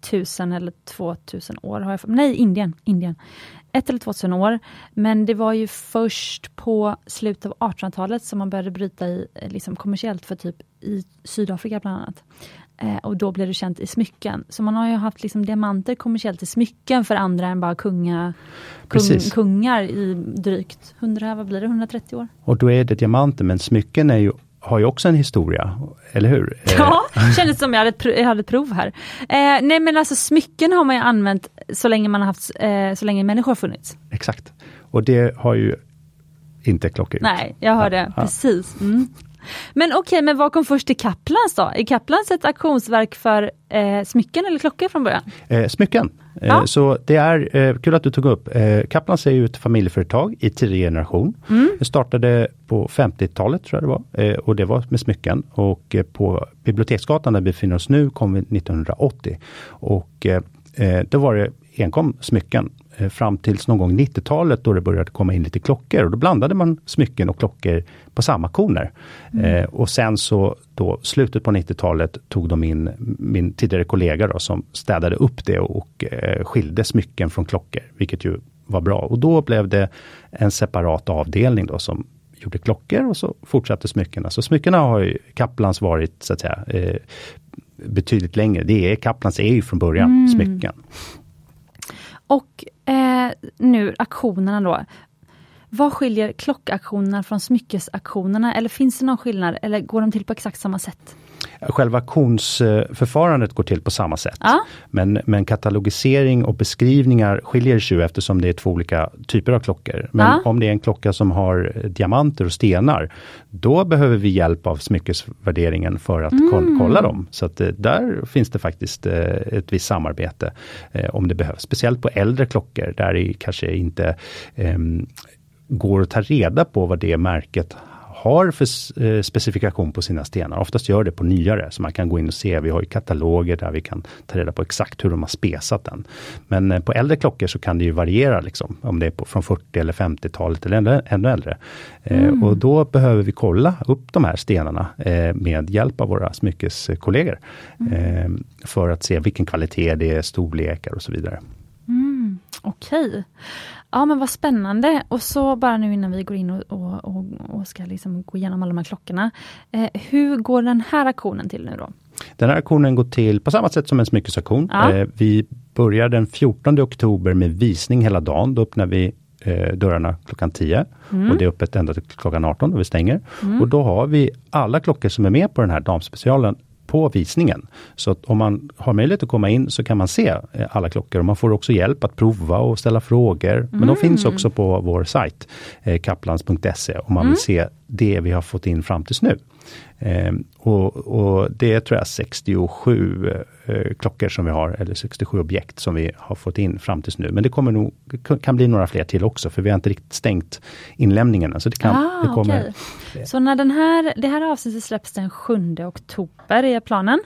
1000 eller 2000 år. Har jag, nej, Indien. Indien. Ett eller 2000 år. Men det var ju först på slutet av 1800-talet som man började bryta i, eh, liksom kommersiellt för typ i Sydafrika bland annat. Eh, och då blev det känt i smycken. Så man har ju haft liksom diamanter kommersiellt i smycken för andra än bara kunga, kung, kungar i drygt 100, vad blir det, 130 år. Och då är det diamanter, men smycken är ju har ju också en historia, eller hur? Ja, eh. *laughs* kändes som jag hade, ett, jag hade ett prov här. Eh, nej men alltså smycken har man ju använt så länge man har haft, eh, så länge människor har funnits. Exakt. Och det har ju inte klockor Nej, jag hörde, ja. precis. Mm. Men okej, okay, men vad kom först till Kaplans då? Är Kaplans ett auktionsverk för eh, smycken eller klockor från början? Eh, smycken. Eh, ja. så det är eh, kul att du tog upp. Eh, Kaplans är ju ett familjeföretag i tidig generation. Mm. Det startade på 50-talet tror jag det var och det var med smycken och på Biblioteksgatan där vi befinner oss nu kom vi 1980. Och då var det enkom smycken fram tills någon gång 90-talet då det började komma in lite klockor. Och då blandade man smycken och klockor på samma auktioner. Mm. Eh, och sen så då slutet på 90-talet tog de in min tidigare kollega då, som städade upp det och eh, skilde smycken från klockor, vilket ju var bra. Och då blev det en separat avdelning då som gjorde klockor och så fortsatte smyckena. Så smyckena har ju Kaplans varit så att säga eh, betydligt längre. Det är Kaplans är ju från början mm. smycken. Och eh, nu aktionerna då. Vad skiljer klockaktionerna från smyckesaktionerna? Eller finns det någon skillnad? Eller går de till på exakt samma sätt? Själva auktionsförfarandet går till på samma sätt. Ja. Men, men katalogisering och beskrivningar skiljer sig ju eftersom det är två olika typer av klockor. Men Ja. om det är en klocka som har diamanter och stenar, då behöver vi hjälp av smyckesvärderingen för att Mm. koll- kolla dem. Så att eh, där finns det faktiskt eh, ett visst samarbete eh, om det behövs. Speciellt på äldre klockor där det kanske inte ehm, går att ta reda på vad det märket har för eh, specifikation på sina stenar. Oftast gör det på nyare, så man kan gå in och se. Vi har ju kataloger där vi kan ta reda på exakt hur de har spesat den. Men eh, på äldre klockor så kan det ju variera, liksom, om det är på, från 40 eller 50-talet eller ännu, äldre. Eh, och då behöver vi kolla upp de här stenarna med hjälp av våra smyckeskollegor. Eh, för att se vilken kvalitet det är, storlekar och så vidare. Okej. Ja men vad spännande. Och så bara nu innan vi går in och, och, och, och ska liksom gå igenom alla de här klockorna. Eh, hur går den här aktionen till nu då? Den här auktionen går till på samma sätt som en smyckesauktion. Ja. Eh, vi börjar den 14 oktober med visning hela dagen. Då öppnar vi eh, dörrarna klockan 10 Mm. och det är öppet ända till klockan 18 och vi stänger. Och då har vi alla klockor som är med på den här damspecialen på visningen. Så att om man har möjlighet att komma in så kan man se eh, alla klockor och man får också hjälp att prova och ställa frågor. Men de finns också på vår sajt eh, kaplans.se om man vill se det vi har fått in fram tills nu. Eh, och, och det är tror jag 67 eh, klockor som vi har, eller 67 objekt som vi har fått in fram tills nu. Men det kommer nog, kan bli några fler till också, för vi har inte riktigt stängt inlämningen. än. Så det, kan, Ah, det kommer, okej. Så när den här, det här avsnittet släpps den 7 oktober är planen.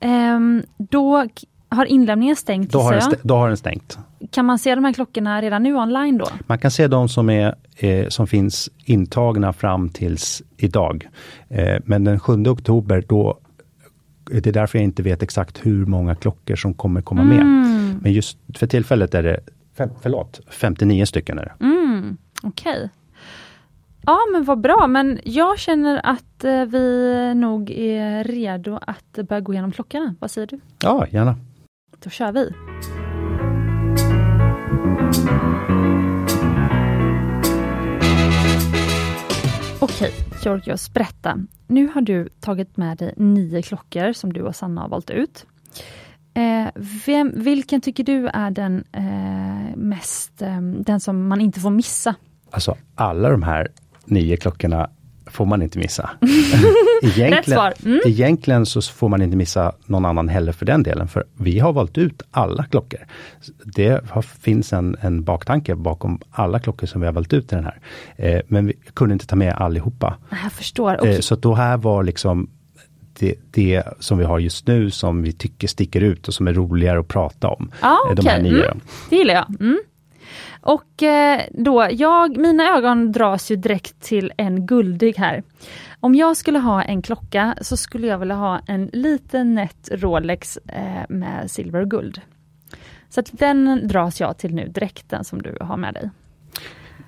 Ehm, då har inlämningen stängt då, har den, då har den stängt. Kan man se de här klockorna redan nu online då? Man kan se de som, är, eh, som finns intagna fram tills idag. Eh, men den 7 oktober, då, det är därför jag inte vet exakt hur många klockor som kommer komma med. Men just för tillfället är det, fem, förlåt, 59 stycken. Är det. Mm, Okej. Ja men vad bra, men jag känner att eh, vi nog är redo att börja gå igenom klockorna. Vad säger du? Ja, gärna. Då kör vi. Okej, Georgios, berätta. Nu har du tagit med dig nio klockor som du och Sanna har valt ut. Eh, vem, vilken tycker du är den eh, mest, eh, den som man inte får missa? Alltså alla de här nio klockorna får man inte missa. *laughs* Egentligen. Mm. egentligen så får man inte missa någon annan heller för den delen. För vi har valt ut alla klockor. Det har, finns en, en baktanke bakom alla klockor som vi har valt ut i den här. Eh, men vi kunde inte ta med allihopa. Jag förstår. Okej. Eh, så då här var liksom det, det som vi har just nu som vi tycker sticker ut och som är roligare att prata om. Ja, Eh, De här nio. Mm. Det gillar jag. Mm. Och eh, då, jag, mina ögon dras ju direkt till en guldig här. Om jag skulle ha en klocka så skulle jag vilja ha en liten nätt Rolex eh, med silver och guld. Så att den dras jag till nu direkt, den som du har med dig.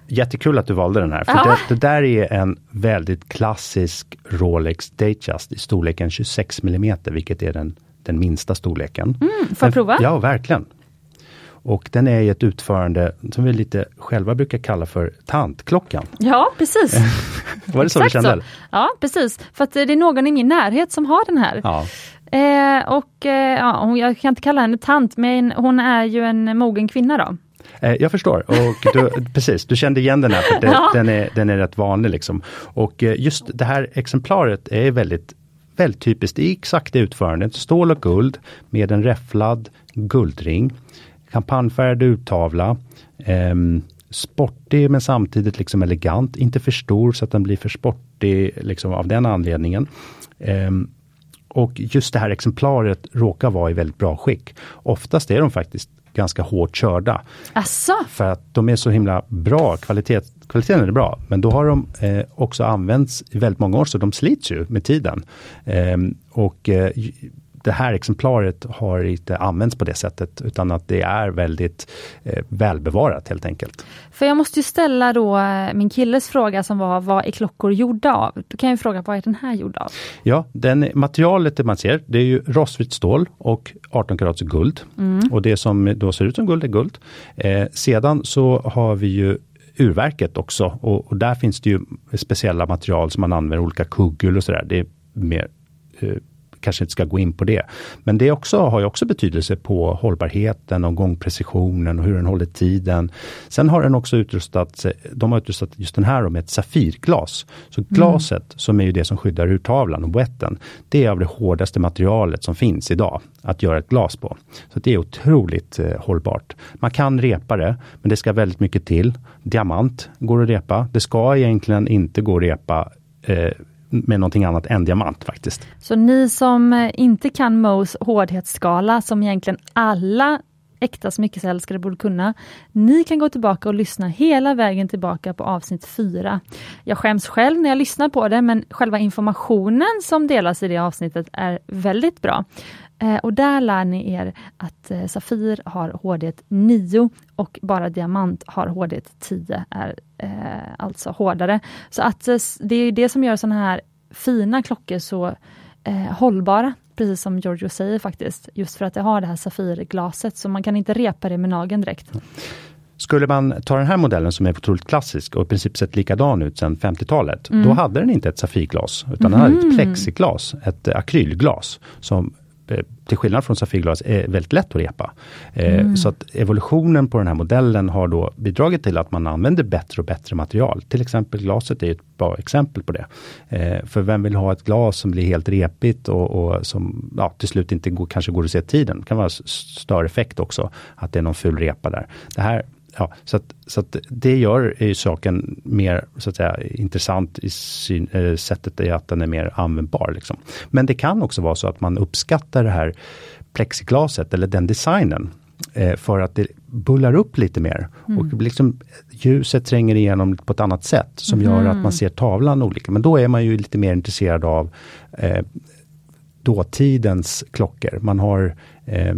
Jättekul att du valde den här. För Ja. det, det där är en väldigt klassisk Rolex Datejust i storleken 26 mm, vilket är den, den minsta storleken. Mm, får jag prova? Ja, verkligen. Och den är i ett utförande som vi lite själva brukar kalla för tantklockan. Ja, precis. *laughs* Var det så du kände? Ja, precis. För att eh, det är någon i min närhet som har den här. Ja. Eh, och eh, ja, jag kan inte kalla henne tant, men hon är ju en mogen kvinna då. Eh, Jag förstår. Och du, *laughs* precis, du kände igen den här, för det, Ja. den, är, den är rätt vanlig. Liksom. Och eh, just det här exemplaret är väldigt, väldigt typiskt i exakt det utförandet. Stål och guld med en räfflad guldring. Kampanjfärgad urtavla. ehm, sportig men samtidigt liksom elegant. Inte för stor så att den blir för sportig liksom av den anledningen. Ehm, och just det här exemplaret råkar vara i väldigt bra skick. Oftast är de faktiskt ganska hårt körda. Asså? För att de är så himla bra, kvalitet, kvaliteten är bra. Men då har de eh, också använts i väldigt många år så de slits ju med tiden. Ehm, och eh, det här exemplaret har inte använts på det sättet utan att det är väldigt eh, välbevarat helt enkelt. För jag måste ju ställa då eh, min killes fråga som var, vad är klockor gjorda av? Då kan jag ju fråga, vad är den här gjord av? Ja, den, materialet det man ser det är ju rostfritt stål och 18 karats guld. Och det som då ser ut som guld är guld. Eh, sedan så har vi ju urverket också och, och, där finns det ju speciella material som man använder, olika kugghjul och sådär. Det är mer eh, kanske inte ska gå in på det. Men det också, har ju också betydelse på hållbarheten och gångprecisionen och hur den håller tiden. Sen har den också utrustat, de har utrustat just den här med ett Safirglas. Så mm. glaset, mm. som är ju det som skyddar urtavlan och boetten, det är av det hårdaste materialet som finns idag att göra ett glas på. Så det är otroligt eh, hållbart. Man kan repa det, men det ska väldigt mycket till. Diamant går att repa. Det ska egentligen inte gå att repa eh, med någonting annat än diamant faktiskt. Så ni som eh, inte kan Mohs hårdhetsskala, som egentligen alla äkta smyckesälskare borde kunna. Ni kan gå tillbaka och lyssna hela vägen tillbaka på avsnitt 4. Jag skäms själv när jag lyssnar på det, men själva informationen som delas i det avsnittet är väldigt bra. Eh, och där lär ni er att eh, Safir har hårdhet 9 och bara diamant har hårdhet 10, är eh, alltså hårdare. Så att det är det som gör sådana här fina klockor så hållbara, precis som Giorgio säger faktiskt. Just för att det har det här Safirglaset, så man kan inte repa det med nageln direkt. Skulle man ta den här modellen som är otroligt klassisk och i princip sett likadan ut sedan 50-talet. Mm. Då hade den inte ett Safirglas utan den hade ett mhm. plexiglas, ett akrylglas som till skillnad från Safirglas är väldigt lätt att repa. Eh, mm. Så att evolutionen på den här modellen har då bidragit till att man använder bättre och bättre material. Till exempel glaset är ett bra exempel på det. Eh, för vem vill ha ett glas som blir helt repigt och, och som ja, till slut inte går, kanske går att se tiden. Det kan vara större effekt också, att det är någon ful repa där. Det här ja, så att, så att det gör ju saken mer så att säga, intressant i syn, äh, sättet är att den är mer användbar. Liksom. Men det kan också vara så att man uppskattar det här plexiglaset eller den designen eh, för att det bullar upp lite mer. Mm. Och liksom, ljuset tränger igenom på ett annat sätt som mm. gör att man ser tavlan olika. Men då är man ju lite mer intresserad av eh, dåtidens klockor. Man har eh,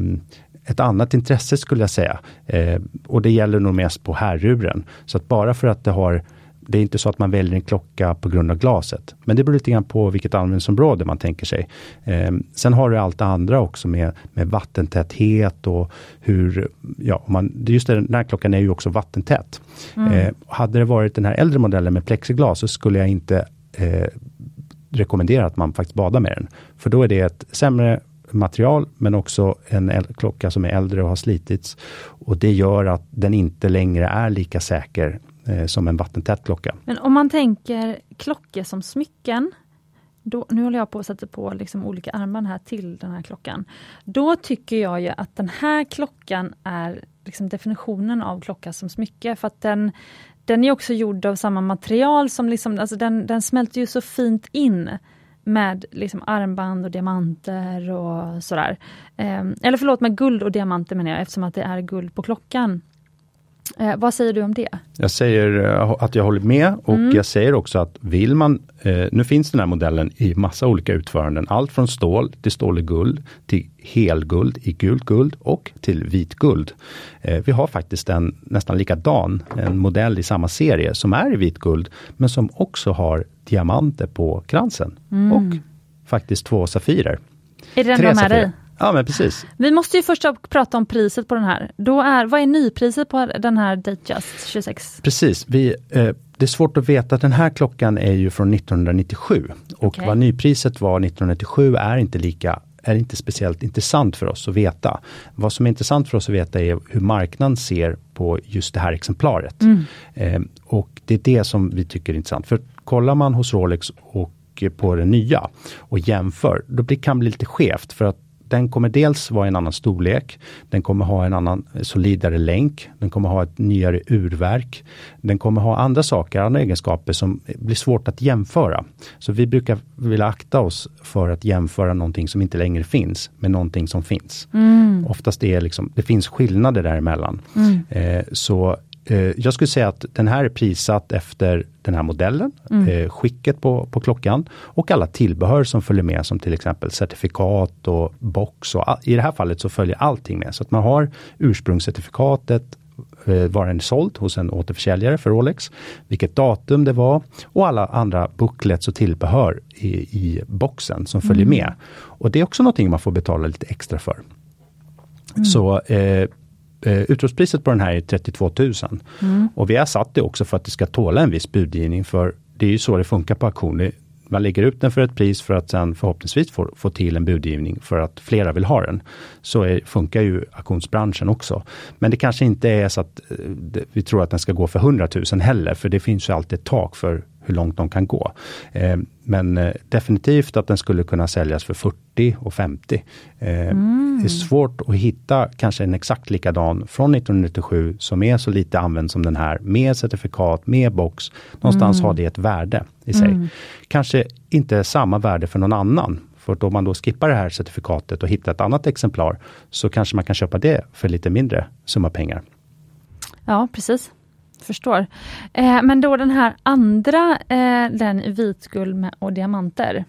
ett annat intresse skulle jag säga. Eh, och det gäller nog mest på herruren. Så att bara för att det har det är inte så att man väljer en klocka på grund av glaset. Men det beror lite grann på vilket användningsområde man tänker sig. Eh, sen har du allt det andra också med, med vattentäthet och hur, ja, man, just den här klockan är ju också vattentät. Mm. Eh, hade det varit den här äldre modellen med plexiglas så skulle jag inte eh, rekommendera att man faktiskt badar med den. För då är det ett sämre material, men också en klocka som är äldre och har slitits. Och det gör att den inte längre är lika säker eh, som en vattentät klocka. Men om man tänker klockor som smycken, då, nu håller jag på att sätta på liksom olika armband här till den här klockan. Då tycker jag ju att den här klockan är liksom definitionen av klocka som smycke, för att den, den är också gjord av samma material som liksom, alltså den, den smälter ju så fint in med liksom armband och diamanter och sådär. Eh, eller förlåt, med guld och diamanter menar jag, eftersom att det är guld på klockan. Eh, vad säger du om det? Jag säger eh, att jag håller med och mm. jag säger också att vill man, eh, nu finns den här modellen i massa olika utföranden, allt från stål till stål i guld, till helguld i gult guld och till vitguld. Eh, vi har faktiskt en nästan likadan, en modell i samma serie som är i vitguld, men som också har diamanter på kransen mm. och faktiskt två safirer. Är det den du har med dig? Ja men precis. Vi måste ju först prata om priset på den här. Då är, vad är nypriset på den här Datejust 26? Precis, vi, eh, det är svårt att veta. Den här klockan är ju från 1997 och okay. vad nypriset var 1997 är inte lika är inte speciellt intressant för oss att veta. Vad som är intressant för oss att veta är hur marknaden ser på just det här exemplaret. Mm. Eh, och det är det som vi tycker är intressant. För kollar man hos Rolex och på det nya och jämför, då kan det bli lite skevt för att den kommer dels vara en annan storlek. Den kommer ha en annan solidare länk. Den kommer ha ett nyare urverk. Den kommer ha andra saker, andra egenskaper som blir svårt att jämföra. Så vi brukar vilja akta oss för att jämföra någonting som inte längre finns med någonting som finns. Mm. Oftast är liksom, det finns skillnader däremellan. Mm. Eh, så eh, jag skulle säga att den här är prissatt efter den här modellen, mm. eh, skicket på, på klockan och alla tillbehör som följer med som till exempel certifikat och box. Och I det här fallet så följer allting med. Så att man har ursprungscertifikatet, eh, var den såld hos en återförsäljare för Rolex, vilket datum det var och alla andra booklets och tillbehör i, i boxen som följer mm. med. Och det är också någonting man får betala lite extra för. Mm. Så eh, eh, utropspriset på den här är 32 000. Mm. Och vi har satt det också för att det ska tåla en viss budgivning, för det är ju så det funkar på auktion. Man lägger ut den för ett pris för att sen förhoppningsvis få, få till en budgivning för att flera vill ha den. Så är, funkar ju auktionsbranschen också. Men det kanske inte är så att eh, vi tror att den ska gå för 100 000 heller, för det finns ju alltid ett tak för hur långt de kan gå. Eh, men eh, definitivt att den skulle kunna säljas för 40 och 50. Eh, mm. Det är svårt att hitta kanske en exakt likadan från 1997 som är så lite använd som den här med certifikat, med box. Någonstans mm. har det ett värde i sig. Mm. Kanske inte samma värde för någon annan. För om man då skippar det här certifikatet och hittar ett annat exemplar så kanske man kan köpa det för lite mindre summa pengar. Ja, precis förstår. Eh, men då den här andra, eh, den i vitguld med, och diamanter.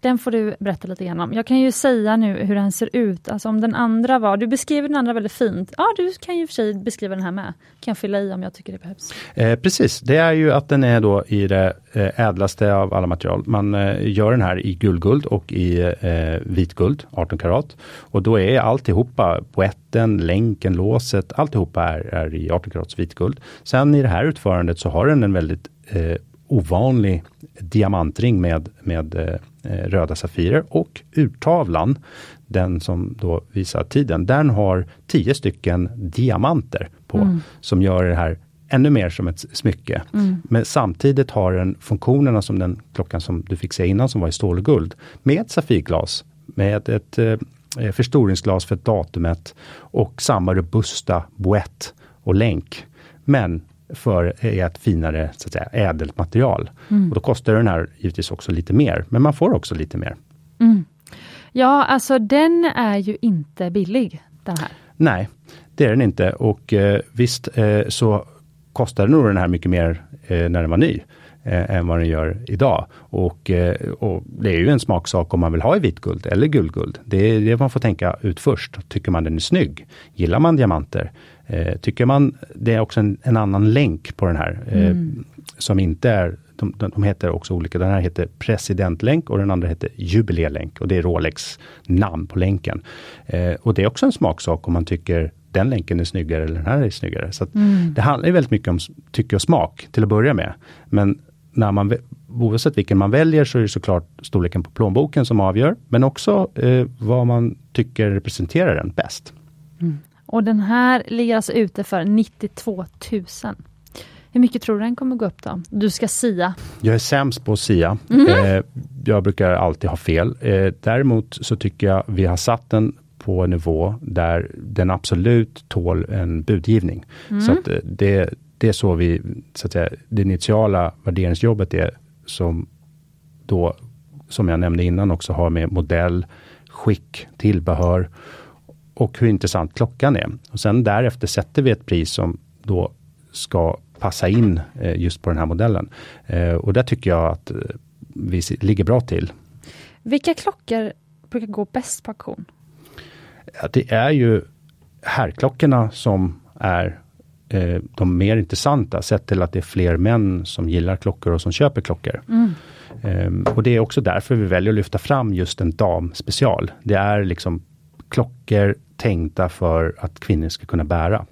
Den får du berätta lite grann om. Jag kan ju säga nu hur den ser ut. Alltså om den andra var, du beskriver den andra väldigt fint. Ja, du kan ju för sig beskriva den här med. Kan jag fylla i om jag tycker det behövs. Eh, precis, det är ju att den är då i det eh, ädlaste av alla material. Man eh, gör den här i guldguld och i eh, vitguld, 18 karat. Och då är alltihopa, boetten, länken, låset, alltihopa är, är i 18 karats vitguld. Sen i det här utförandet så har den en väldigt eh, ovanlig diamantring med, med eh, röda safirer och urtavlan, den som då visar tiden, den har tio stycken diamanter på mm. som gör det här ännu mer som ett smycke. Mm. Men samtidigt har den funktionerna som den klockan som du fick se innan som var i stål och guld med safirglas, med ett eh, förstoringsglas för datumet och samma robusta boett och länk. Men för ett finare så att säga, ädelt material. Mm. Och då kostar den här givetvis också lite mer, men man får också lite mer. Mm. Ja, alltså den är ju inte billig den här. Nej, det är den inte och eh, visst eh, så kostade nog den här mycket mer eh, när den var ny eh, än vad den gör idag. Och, eh, och, det är ju en smaksak om man vill ha i vitguld eller guldguld. Det är det man får tänka ut först. Tycker man den är snygg? Gillar man diamanter? Eh, tycker man, det är också en, en annan länk på den här, eh, mm. som inte är de, de, heter också olika. Den här heter presidentlänk och den andra heter jubilélänk och det är Rolex namn på länken. Eh, och det är också en smaksak om man tycker den länken är snyggare eller den här är snyggare. Så mm. Det handlar väldigt mycket om tycke och smak till att börja med. Men när man, oavsett vilken man väljer så är det såklart storleken på plånboken som avgör, men också eh, vad man tycker representerar den bäst. Mm. Och den här ligger alltså ute för 92 000. Hur mycket tror du den kommer gå upp då? Du ska sia. Jag är sämst på att sia. Mm jag brukar alltid ha fel. Eh, däremot så tycker jag vi har satt den på en nivå där den absolut tål en budgivning. Mm. Så att eh, det, det är så vi, så att säga, det initiala värderingsjobbet är som då, som jag nämnde innan också har med modell, skick, tillbehör och hur intressant klockan är. Och sen därefter sätter vi ett pris som då ska passa in eh, just på den här modellen. Eh, och där tycker jag att eh, vi ligger bra till. Vilka klockor brukar gå bäst på auktion? Ja, det är ju herrklockorna som är eh, de mer intressanta, sett till att det är fler män som gillar klockor och som köper klockor. Mm. Eh, och det är också därför vi väljer att lyfta fram just en damspecial. Det är liksom klockor tänkta för att kvinnor ska kunna bära.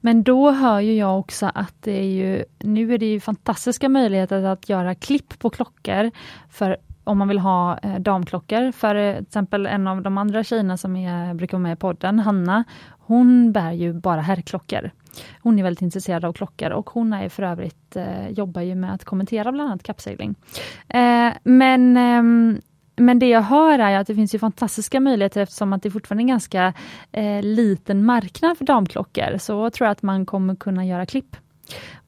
Men då hör ju jag också att det är ju, nu är det ju fantastiska möjligheter att göra klipp på klockor för om man vill ha eh, damklockor. För eh, till exempel en av de andra tjejerna som är, brukar vara med i podden, Hanna, hon bär ju bara herrklockor. Hon är väldigt intresserad av klockor och hon är för övrigt, eh, jobbar ju med att kommentera bland annat kappsegling. Eh, men eh, men det jag hör är att det finns ju fantastiska möjligheter eftersom att det fortfarande är en ganska eh, liten marknad för damklockor. Så tror jag att man kommer kunna göra klipp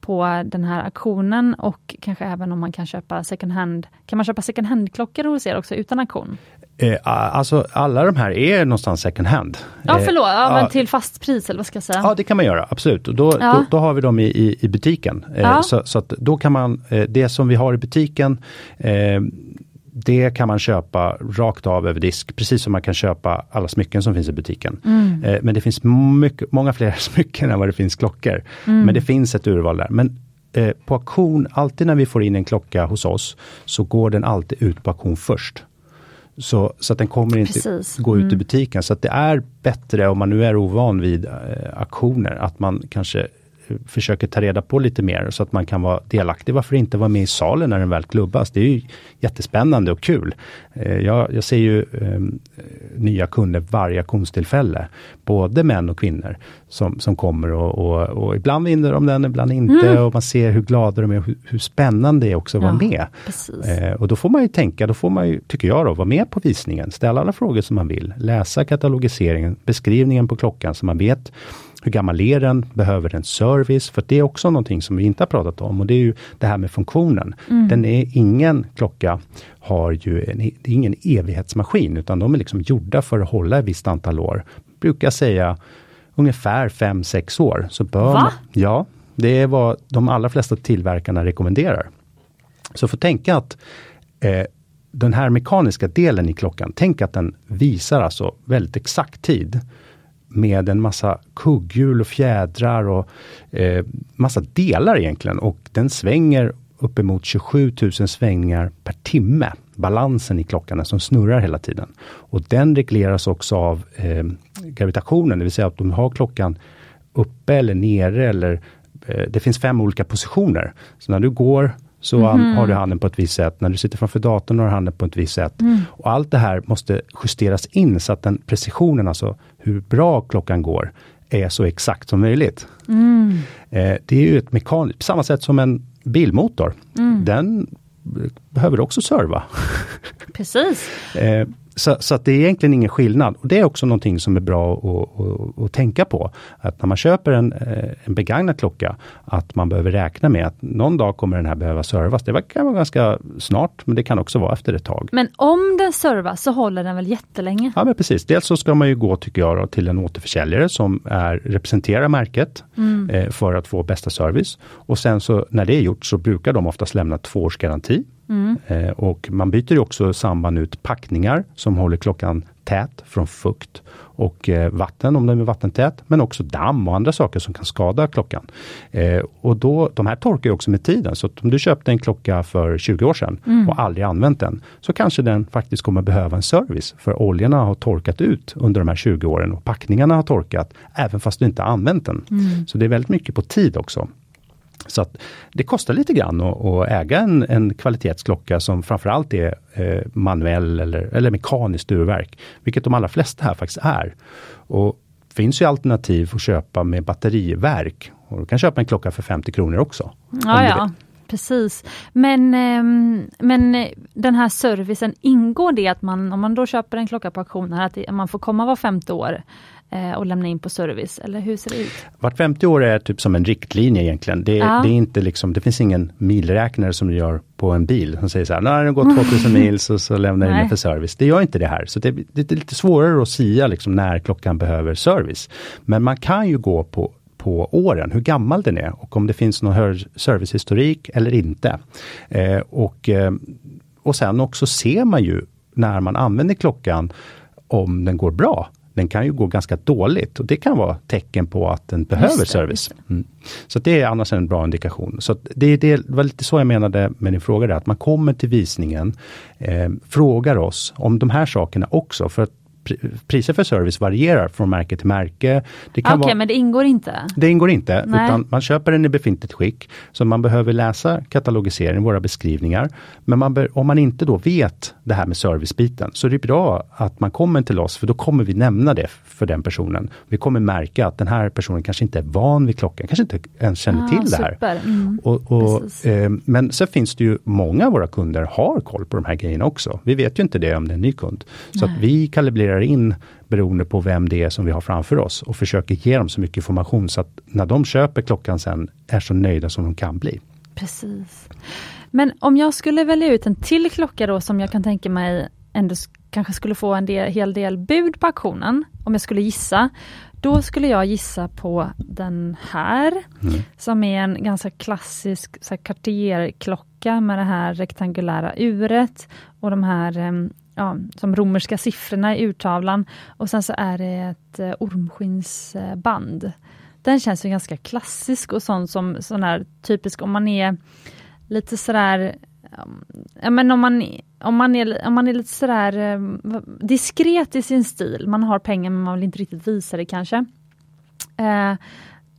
på den här auktionen och kanske även om man kan köpa second hand. Kan man köpa second hand-klockor hos er också utan auktion? Eh, alltså alla de här är någonstans second hand. Ja förlåt, ja, men till fast pris eller vad ska jag säga? Ja det kan man göra, absolut. Då, ja. då, då, har vi dem i, i, i butiken. Eh, ja. så, så, då kan man, eh, det som vi har i butiken eh, det kan man köpa rakt av över disk, precis som man kan köpa alla smycken som finns i butiken. Mm. Eh, men det finns mycket, många fler *laughs* smycken än vad det finns klockor. Mm. Men det finns ett urval där. Men eh, på auktion, alltid när vi får in en klocka hos oss, så går den alltid ut på auktion först. Så, så att den kommer inte Precis. gå ut ur Mm. butiken. Så att det är bättre om man nu är ovan vid eh, auktioner, att man kanske försöker ta reda på lite mer så att man kan vara delaktig. Varför inte vara med i salen när den väl klubbas? Det är ju jättespännande och kul. Eh, jag, jag ser ju eh, nya kunder varje auktionstillfälle. Både män och kvinnor som, som kommer och, och, och ibland vinner de den, ibland inte. Och man ser hur glada de är hur, hur spännande det är också att vara Ja, med. Precis. Eh, och då får man ju tänka, då får man ju, tycker jag då, vara med på visningen, ställa alla frågor som man vill, läsa katalogiseringen, beskrivningen på klockan så man vet hur gammal är den, behöver den service? För det är också någonting som vi inte har pratat om och det är ju det här med funktionen. Den är ingen klocka har ju en, det är ingen evighetsmaskin utan de är liksom gjorda för att hålla ett visst antal år. Brukar säga ungefär 5-6 år. Så bör Va? man, ja, det är vad de allra flesta tillverkarna rekommenderar. Så får tänka att eh, den här mekaniska delen i klockan, tänk att den visar alltså väldigt exakt tid med en massa kugghjul och fjädrar och eh, massa delar egentligen och den svänger uppemot 27 000 svängningar per timme. Balansen i klockan som snurrar hela tiden. Och den regleras också av eh, gravitationen, det vill säga att om du har klockan uppe eller nere eller eh, det finns fem olika positioner. Så när du går så har du handen på ett visst sätt. När du sitter framför datorn har du handen på ett visst sätt. Och allt det här måste justeras in så att den precisionen, alltså hur bra klockan går, är så exakt som möjligt. Eh, det är ju ett mekaniskt, på samma sätt som en bilmotor. Den behöver också serva. Precis. *laughs* Eh, så, så att det är egentligen ingen skillnad. Och Det är också någonting som är bra att, att, att tänka på. Att när man köper en, eh, en begagnad klocka, att man behöver räkna med att någon dag kommer den här behöva servas. Det kan vara ganska snart, men det kan också vara efter ett tag. Men om den servas så håller den väl jättelänge? Ja men precis, dels så ska man ju gå tycker jag då, till en återförsäljare som är, representerar märket eh, för att få bästa service. Och sen så när det är gjort så brukar de oftast lämna två års garanti. Eh, och man byter ju också samband ut packningar som håller klockan tät från fukt och eh, vatten om den är vattentät, men också damm och andra saker som kan skada klockan. Eh, och då, de här torkar ju också med tiden, så om du köpte en klocka för 20 år sedan och aldrig använt den, så kanske den faktiskt kommer behöva en service, för oljorna har torkat ut under de här 20 åren och packningarna har torkat, även fast du inte använt den. Så det är väldigt mycket på tid också. Så att det kostar lite grann att, att äga en, en kvalitetsklocka som framförallt är eh, manuell eller, eller mekaniskt urverk, vilket de allra flesta här faktiskt är. Och finns ju alternativ att köpa med batteriverk. Och du kan köpa en klocka för 50 kronor också. Ja. Precis. Men, ehm, men den här servicen, ingår det att man, om man då köper en klocka på auktion, att man får komma var femte år och lämna in på service? Eller hur ser det ut? Vart 50 år är typ som en riktlinje egentligen. Det, Ja. det, är inte liksom, det finns ingen milräknare som du gör på en bil som säger så här, när den gått 2000 mil så, så lämnar jag in för service. Det gör inte det här. Så det, det är lite svårare att sia liksom när klockan behöver service. Men man kan ju gå på på åren, hur gammal den är och om det finns någon servicehistorik eller inte. Eh, och, eh, och sen också ser man ju när man använder klockan om den går bra. Den kan ju gå ganska dåligt och det kan vara tecken på att den behöver det, service. Mm. Så det är annars en bra indikation. Så det, det var lite så jag menade med din fråga, där, att man kommer till visningen, eh, frågar oss om de här sakerna också. För att priser för service varierar från märke till märke. Det kan Okej, vara, men det ingår inte? det ingår inte, Nej. utan man köper den i befintligt skick. Så man behöver läsa katalogisering, våra beskrivningar. Men man bör, om man inte då vet det här med servicebiten, så är det bra att man kommer till oss, för då kommer vi nämna det för den personen. Vi kommer märka att den här personen kanske inte är van vid klockan, kanske inte ens känner Ah, till det här. super. Mm. Och, och, eh, men sen finns det ju många av våra kunder har koll på de här grejerna också. Vi vet ju inte det om det är en ny kund. Så att vi kalibrerar in beroende på vem det är som vi har framför oss och försöker ge dem så mycket information så att när de köper klockan sen är så nöjda som de kan bli. Precis. Men om jag skulle välja ut en till klocka då som jag kan tänka mig ändå kanske skulle få en del, hel del bud på auktionen, om jag skulle gissa. Då skulle jag gissa på den här, som är en ganska klassisk Cartier-klocka med det här rektangulära uret och de här em, ja, som romerska siffrorna i urtavlan. Och sen så är det ett ormskinsband. ormskinnsband. Den känns ju ganska klassisk och sån som sån här typisk om man är lite sådär mm, ja, men om, man, om, man är, om man är lite sådär eh, diskret i sin stil, man har pengar men man vill inte riktigt visa det kanske. Eh,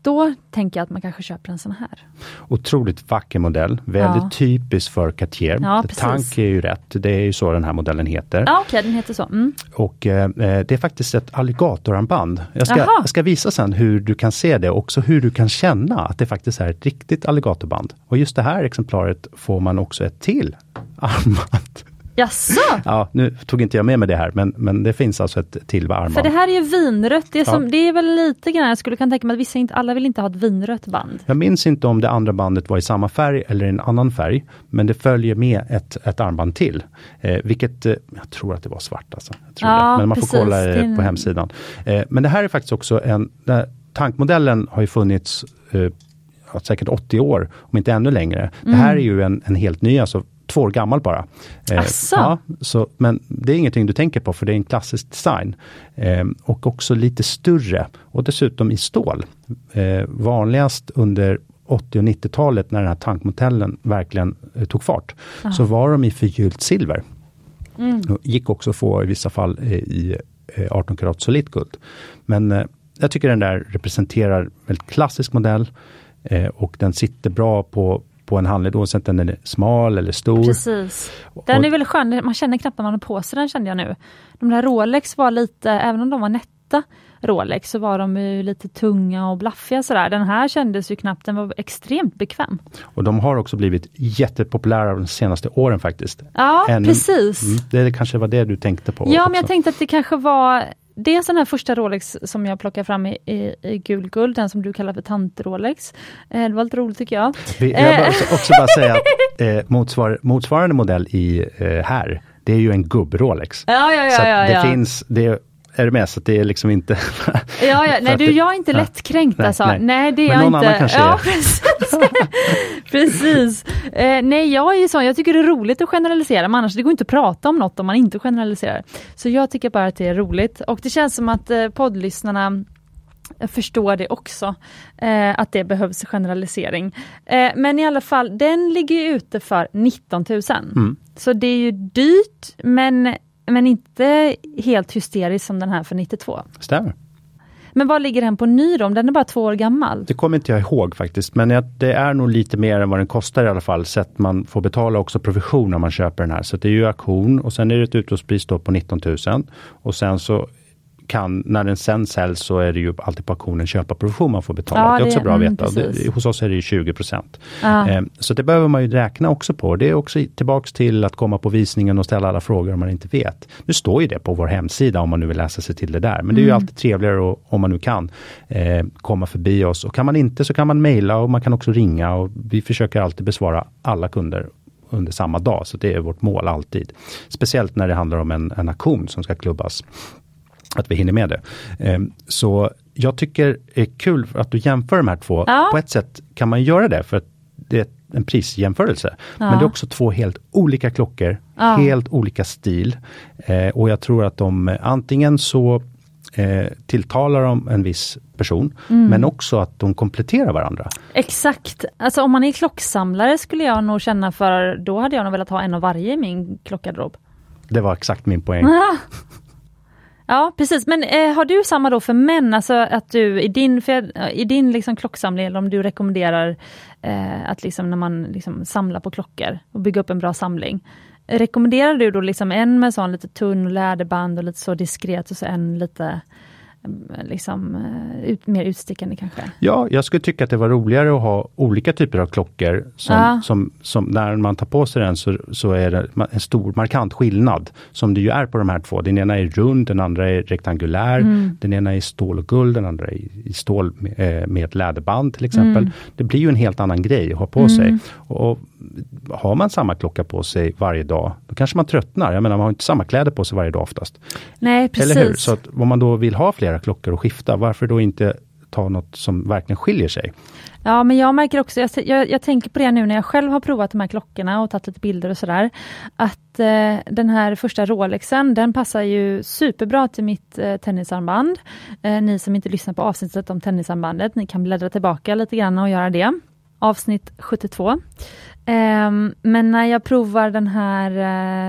då tänker jag att man kanske köper en sån här. Otroligt vacker modell, väldigt Ja. typisk för Cartier. Ja. Tank är ju rätt, det är ju så den här modellen heter. Ja okej, den heter så. Mm. Och eh, det är faktiskt ett alligatoranband. Jag ska, jag ska visa sen hur du kan se det och också hur du kan känna att det faktiskt är ett riktigt alligatorband. Och just det här exemplaret får man också ett till armband. Jaså? Ja, nu tog inte jag med mig det här, men, men det finns alltså ett till armband. För det här är ju vinrött, det är, som, Ja. det är väl lite grann, jag skulle kunna tänka mig att vissa inte, alla vill inte ha ett vinrött band. Jag minns inte om det andra bandet var i samma färg eller en annan färg. Men det följer med ett, ett armband till. Eh, vilket, eh, jag tror att det var svart alltså. Ja. Men man får precis. kolla är det en- på hemsidan. Eh, men det här är faktiskt också en, tankmodellen har ju funnits eh, säkert 80 år, om inte ännu längre. Det här är ju en, en helt ny, alltså två år gammal bara. Eh, ja, så, men det är ingenting du tänker på för det är en klassisk design. Eh, och också lite större och dessutom i stål. Eh, vanligast under 80 och 90-talet när den här tankmodellen verkligen eh, tog fart, så var de i förgyllt silver. Och Gick också att få i vissa fall eh, i eh, 18 karat solitt guld. Men eh, jag tycker den där representerar en väldigt klassisk modell eh, och den sitter bra på, på en handled oavsett om den är smal eller stor. Precis. Den är väldigt skön, man känner knappt när man har på sig den kände jag nu. De där Rolex var lite, även om de var nätta Rolex, så var de ju lite tunga och blaffiga sådär. Den här kändes ju knappt, den var extremt bekväm. Och de har också blivit jättepopulära de senaste åren faktiskt. Ja, Ännu- precis. Mm, det kanske var det du tänkte på Ja, också. men jag tänkte att det kanske var Dels den här första Rolex som jag plockade fram i, i, i gul guld, den som du kallar för tant-Rolex. Eh, det var lite roligt tycker jag. Vi- Jag vill Eh. också, bara säga att *laughs* eh, motsvar, motsvarande modell i eh, här, det är ju en gubb-Rolex. Ja, ja, så ja, ja, det finns, det är du med? Så det är liksom inte... *laughs* Ja, ja, nej du, jag är inte lättkränkt Nej, alltså. nej. Nej, det är Men jag någon inte. annan kanske ja, *laughs* precis. precis. Eh, nej, jag är ju sån, jag tycker det är roligt att generalisera, men annars det går inte att prata om något om man inte generaliserar. Så jag tycker bara att det är roligt och det känns som att eh, poddlyssnarna förstår det också, eh, att det behövs generalisering. Eh, men i alla fall, den ligger ute för 19 000. Mm. Så det är ju dyrt, men, men inte helt hysteriskt som den här för 92. Stämmer. Men vad ligger den på ny då? Om Den är bara två år gammal. Det kommer inte jag ihåg faktiskt, men det är nog lite mer än vad den kostar i alla fall. Så att man får betala också provision när man köper den här. Så det är ju auktion och sen är det ett utlåspris då på 19 000. Och sen så kan, när den sen säljs så är det ju alltid på auktionen köparprovision man får betala. Ja, det är också det- bra att mm, veta. Och det, hos oss är det ju 20 procent. Ja. Eh, Så det behöver man ju räkna också på. Det är också tillbaks till att komma på visningen och ställa alla frågor om man inte vet. Nu står ju det på vår hemsida om man nu vill läsa sig till det där. Men det är ju alltid trevligare att, om man nu kan eh, komma förbi oss. Och kan man inte så kan man mejla och man kan också ringa. Och vi försöker alltid besvara alla kunder under samma dag. Så det är vårt mål alltid. Speciellt när det handlar om en, en aktion som ska klubbas att vi hinner med det. Ehm, Så jag tycker det är kul att du jämför de här två. Ja. På ett sätt kan man göra det för att det är en prisjämförelse. Men Ja. det är också två helt olika klockor, Ja. helt olika stil. Eh, och jag tror att de antingen så eh, tilltalar de en viss person, Mm. men också att de kompletterar varandra. Exakt. Alltså om man är klocksamlare skulle jag nog känna för, då hade jag nog velat ha en av varje i min klockgarderob. Det var exakt min poäng. *laughs* *laughs* Ja. Precis, men eh, har du samma då för män, alltså att du i din, för, i din liksom klocksamling, eller om du rekommenderar eh, att liksom när man liksom samlar på klockor och bygga upp en bra samling. Rekommenderar du då liksom en med sån lite tunn läderband och lite så diskret och så en lite liksom eh, ut, mer utstickande kanske? Ja, jag skulle tycka att det var roligare att ha olika typer av klockor. Som, Ja. som, som när man tar på sig den så, så är det en stor markant skillnad. Som det ju är på de här två. Den ena är rund, den andra är rektangulär. Mm. Den ena är stål och guld, den andra är i, stål med, eh, med ett läderband till exempel. Mm. Det blir ju en helt annan grej att ha på sig. Och, och har man samma klocka på sig varje dag, då kanske man tröttnar. Jag menar, man har inte samma kläder på sig varje dag oftast. Nej precis. Eller hur? Så att om man då vill ha flera klockor och skifta, varför då inte ta något som verkligen skiljer sig? Ja, men jag märker också, jag, jag, jag tänker på det nu när jag själv har provat de här klockorna och tagit lite bilder och sådär, att eh, den här första Rolexen, den passar ju superbra till mitt eh, tennisarmband. Eh, ni som inte lyssnar på avsnittet om tennisarmbandet, ni kan bläddra tillbaka lite grann och göra det. avsnitt 72. Um, men när jag provar den här,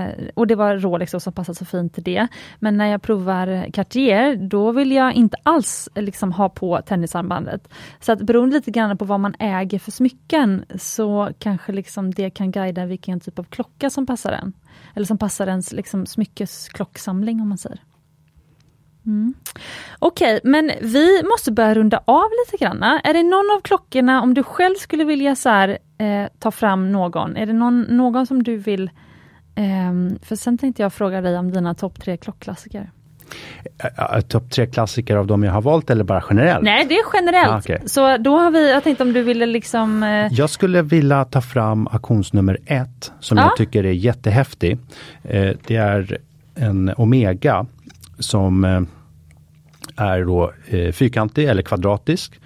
uh, och det var Rolex som passade så fint till det, men när jag provar Cartier, då vill jag inte alls eh, liksom, ha på tennisarmbandet. Så att beroende lite grann på vad man äger för smycken, så kanske liksom det kan guida vilken typ av klocka som passar en. Eller som passar ens liksom, smyckesklocksamling om man säger. Mm. Okej, okay, men vi måste börja runda av lite grann. Är det någon av klockorna, om du själv skulle vilja så här, eh, ta fram någon, är det någon, någon som du vill... Eh, för sen tänkte jag fråga dig om dina topp tre klockklassiker. Uh, topp tre klassiker av de jag har valt eller bara generellt? Nej, det är generellt. Ah, okay. Så då har vi, jag tänkte om du ville liksom... Uh... Jag skulle vilja ta fram auktionsnummer ett som ah. jag tycker är jättehäftig. Uh, det är en Omega som eh, är då eh, fyrkantig eller kvadratisk,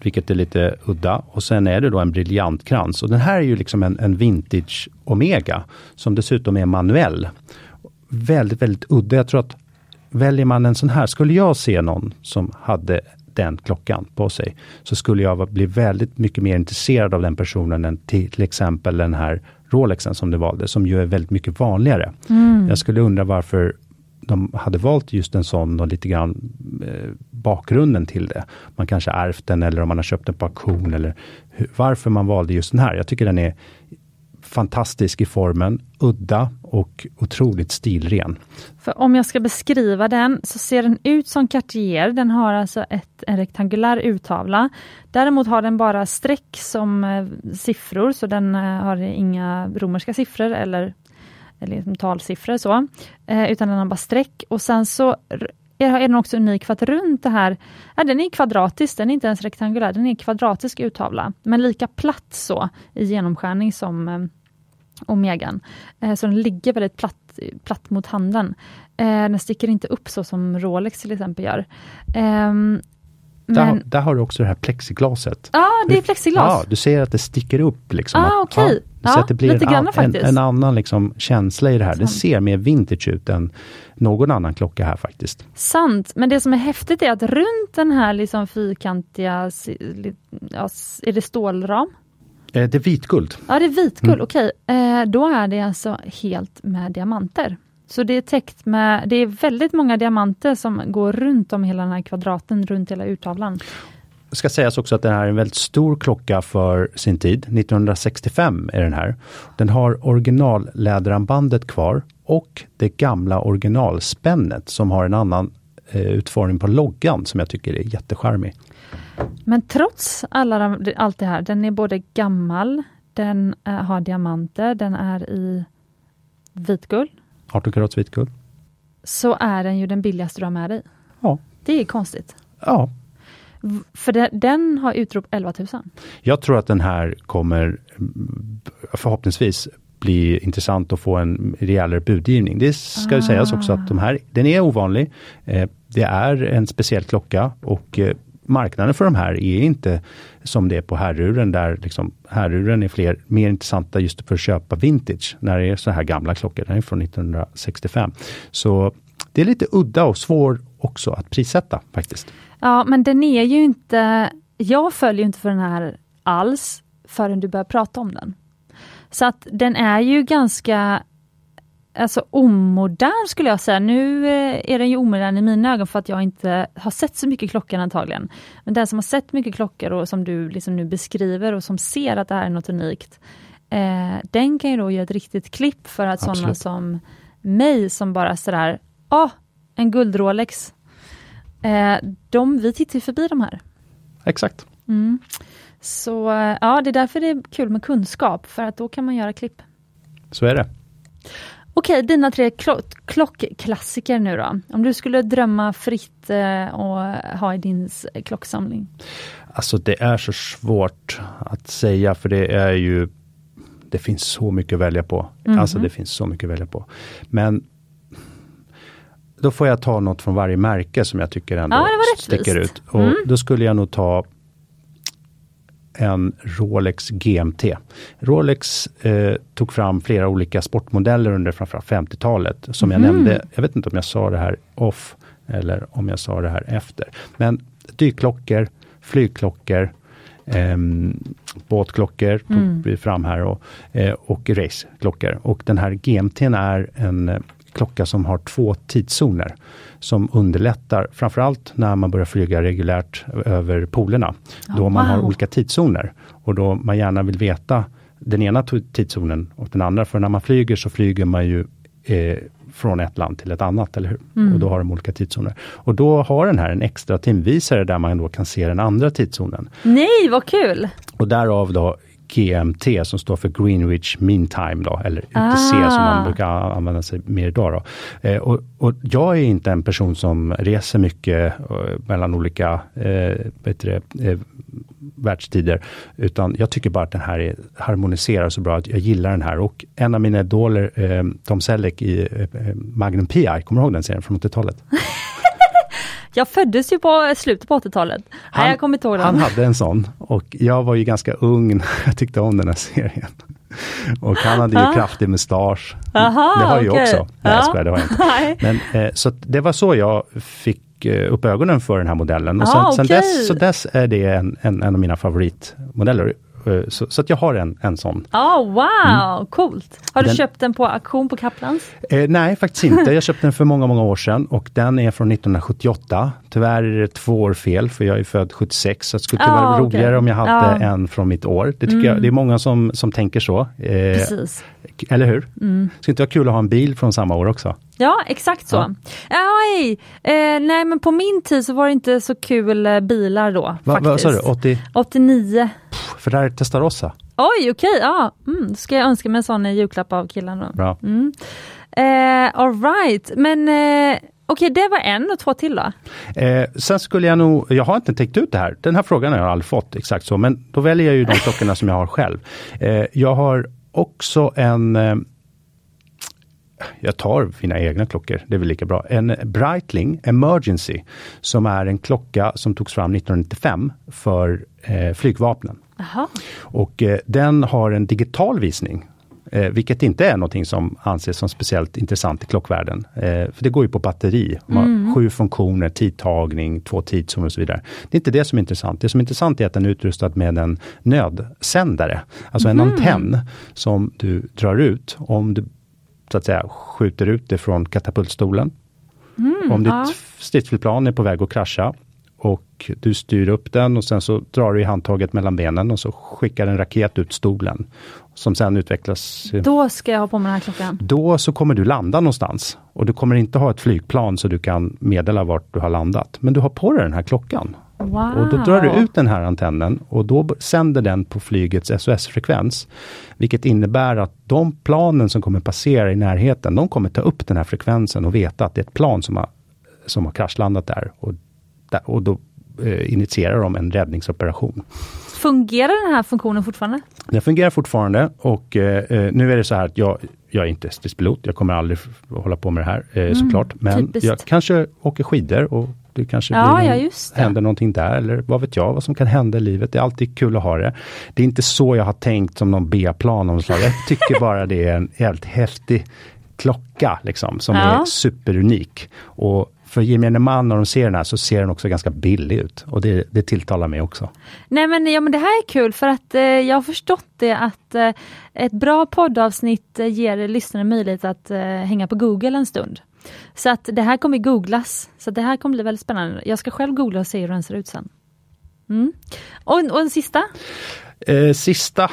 vilket är lite udda. Och sen är det då en briljantkrans. Och den här är ju liksom en, en vintage Omega, som dessutom är manuell. Väldigt, väldigt udda. Jag tror att väljer man en sån här, skulle jag se någon som hade den klockan på sig, så skulle jag bli väldigt mycket mer intresserad av den personen än till, till exempel den här Rolexen som du valde, som ju är väldigt mycket vanligare. Mm. Jag skulle undra varför de hade valt just en sån och lite grann eh, bakgrunden till det. Man kanske ärvt den eller om man har köpt den på auktion eller hur, varför man valde just den här. Jag tycker den är fantastisk i formen, udda och otroligt stilren. För om jag ska beskriva den så ser den ut som Cartier. Den har alltså ett, en rektangulär urtavla. Däremot har den bara streck som eh, siffror, så den eh, har inga romerska siffror eller eller liksom talsiffror så, eh, utan den har bara streck och sen så är den också unik för att runt det här, nej, den är kvadratisk, den är inte ens rektangulär, den är kvadratisk urtavla, men lika platt så i genomskärning som eh, Omegan. Eh, så den ligger väldigt platt, platt mot handen. Eh, den sticker inte upp så som Rolex till exempel gör. Ehm, Ehm, där, där, har du också det här plexiglaset. Ja, det är plexiglas. Ja, du ser att det sticker upp. Liksom, ah, okay. ja, så att det blir en, en, en, annan liksom, känsla i det här. Sant. Det ser mer vintage ut än någon annan klocka här faktiskt. Sant, men det som är häftigt är att runt den här liksom fyrkantiga, ja, är det stålram? Eh, det är vitguld. Ja, det är vitguld, mm. okej. Okay. Eh, då är det alltså helt med diamanter. Så det är täckt med, det är väldigt många diamanter som går runt om hela den här kvadraten, runt hela urtavlan. Det ska sägas också att det här är en väldigt stor klocka för sin tid. 1965 är den här. Den har originalläderarmbandet kvar och det gamla originalspännet som har en annan eh, utformning på loggan som jag tycker är jättecharmig. Men trots alla, allt det här, den är både gammal, den äh, har diamanter, den är i vitguld, 18 karats vitguld. Så är den ju den billigaste du har med dig. Ja. Det är konstigt. Ja. För den, den har utrop 11 000. Jag tror att den här kommer förhoppningsvis bli intressant att få en rejälare budgivning. Det ska ah. sägas också att de här, den är ovanlig. Eh, det är en speciell klocka och eh, marknaden för de här är inte som det är på herruren där liksom herruren är fler, mer intressanta just för att köpa vintage när det är så här gamla klockor. Den är från 1965. Så det är lite udda och svår också att prissätta faktiskt. Ja, men den är ju inte, jag följer inte för den här alls förrän du börjar prata om den. Så att den är ju ganska alltså omodern skulle jag säga. Nu eh, är den ju omodern i mina ögon för att jag inte har sett så mycket klockor antagligen. Men den som har sett mycket klockor och som du liksom nu beskriver och som ser att det här är något unikt, eh, den kan ju då göra ett riktigt klipp för att sådana som mig som bara sådär, åh, oh, en guld-Rolex. Eh, de, vi tittar förbi de här. Exakt. Mm. Så ja, det är därför det är kul med kunskap, för att då kan man göra klipp. Så är det. Okej, dina tre klock klockklassiker nu då. Om du skulle drömma fritt eh, och ha i din klocksamling? Alltså det är så svårt att säga för det är ju Det finns så mycket att välja på. Mm. Alltså det finns så mycket att välja på. Men då får jag ta något från varje märke som jag tycker ändå ja, sticker ut. Och mm. Då skulle jag nog ta en Rolex GMT. Rolex eh, tog fram flera olika sportmodeller under framförallt 50-talet. Som mm. jag nämnde, jag vet inte om jag sa det här off eller om jag sa det här efter. Men dyklockor, flygklockor, eh, båtklockor, tog vi fram här, och, eh, och raceklockor. Och den här GMT är en eh, klocka som har två tidszoner som underlättar framförallt när man börjar flyga reguljärt över polerna. Oh, då man har wow. olika tidszoner och då man gärna vill veta den ena tidszonen och den andra. För när man flyger så flyger man ju eh, från ett land till ett annat, eller hur? Mm. Och då har de olika tidszoner. Och då har den här en extra timvisare där man då kan se den andra tidszonen. Nej, vad kul! Och därav då GMT som står för Greenwich Mean Time då, eller UTC Ah. som man brukar använda sig mer idag. Då. Eh, och, och jag är inte en person som reser mycket eh, mellan olika eh, bättre, eh, världstider, utan jag tycker bara att den här är, harmoniserar så bra att jag gillar den här. Och en av mina idoler, eh, Tom Selleck i eh, Magnum P.I., kommer du ihåg den serien från 80-talet? *laughs* Jag föddes ju på slutet på 80-talet. Nej, jag kommer inte ihåg han den. hade en sån och jag var ju ganska ung när *laughs* jag tyckte om den här serien. Och han hade ju Ah. kraftig mustasch. Aha, det har jag okej. också. Nej, jag Ja. skojar, det har jag inte. *laughs* Men, eh, så det var så jag fick eh, upp ögonen för den här modellen. Och sen, Ah, sen okej. dess, så dess är det en, en, en av mina favoritmodeller. Eh, Så, så att jag har en, en sån. Ja, wow, coolt. Har du Den- köpt den på auktion på Kaplans? Eh, nej, faktiskt inte. Jag *laughs* köpte den för många, många år sedan och den är från 1978. Tyvärr är det två år fel, för jag är född 76, så det skulle Ah, vara roligare om jag hade. Mm. en från mitt år. Det tycker jag, det är många som, som tänker så. Eh, Precis. eller hur? Mm. Skulle inte vara kul att ha en bil från samma år också? Ja, exakt så. Aj, eh, nej, men på min tid så var det inte så kul eh, bilar då. Va, faktiskt. vad sa du? 80? 89. För det här är Testarossa. Oj, okej, ja. Mm, ska jag önska mig en sån i julklapp av killen då. Bra. Mm. Eh, all right, men eh, okej, det var en och två till då. Eh, sen skulle jag nog, jag har inte tänkt ut det här. Den här frågan har jag aldrig fått exakt så, men då väljer jag ju de klockorna som jag har själv. Eh, jag har också en eh, jag tar mina egna klockor, det är väl lika bra. En Breitling Emergency som är en klocka som togs fram 1995 för eh, flygvapnen. Jaha. Och eh, den har en digital visning. Eh, vilket inte är någonting som anses som speciellt intressant i klockvärlden. Eh, för det går ju på batteri. Har Sju funktioner, tidtagning, två tidszoner och så vidare. Det är inte det som är intressant. Det som är intressant är att den är utrustad med en nödsändare. Alltså en antenn som du drar ut om du så att säga skjuter ut det från katapultstolen. om ditt ja. stridsflygplan är på väg att krascha och du styr upp den och sen så drar du i handtaget mellan benen och så skickar en raket ut stolen. Som sen utvecklas. Då ska jag ha på mig den här klockan. Då så kommer du landa någonstans. Och du kommer inte ha ett flygplan så du kan meddela vart du har landat. Men du har på dig den här klockan. Wow. Och då drar du ut den här antennen och då sänder den på flygets SOS-frekvens. Vilket innebär att de planen som kommer passera i närheten, de kommer ta upp den här frekvensen och veta att det är ett plan som har, som har kraschlandat där. Och, där, och då eh, initierar de en räddningsoperation. Fungerar den här funktionen fortfarande? Den fungerar fortfarande och eh, eh, nu är det så här att jag, jag är inte stridspilot. Jag kommer aldrig hålla på med det här eh, såklart. Men typiskt. jag kanske åker skidor och det kanske Ja, blir ja, någon- just det. händer någonting där. Eller vad vet jag vad som kan hända i livet. Det är alltid kul att ha det. Det är inte så jag har tänkt som någon B-plan. slag. Jag tycker bara det är en helt häftig klocka liksom, som Ja. är superunik. Och för gemene man när de ser den här så ser den också ganska billig ut. Och det, det tilltalar mig också. Nej men, ja, men det här är kul för att eh, jag har förstått det att eh, ett bra poddavsnitt eh, ger lyssnaren möjlighet att eh, hänga på Google en stund. Så att det här kommer googlas. Så det här kommer bli väldigt spännande. Jag ska själv googla och se hur den ser ut sen. Mm. Och, och en sista? Eh, sista.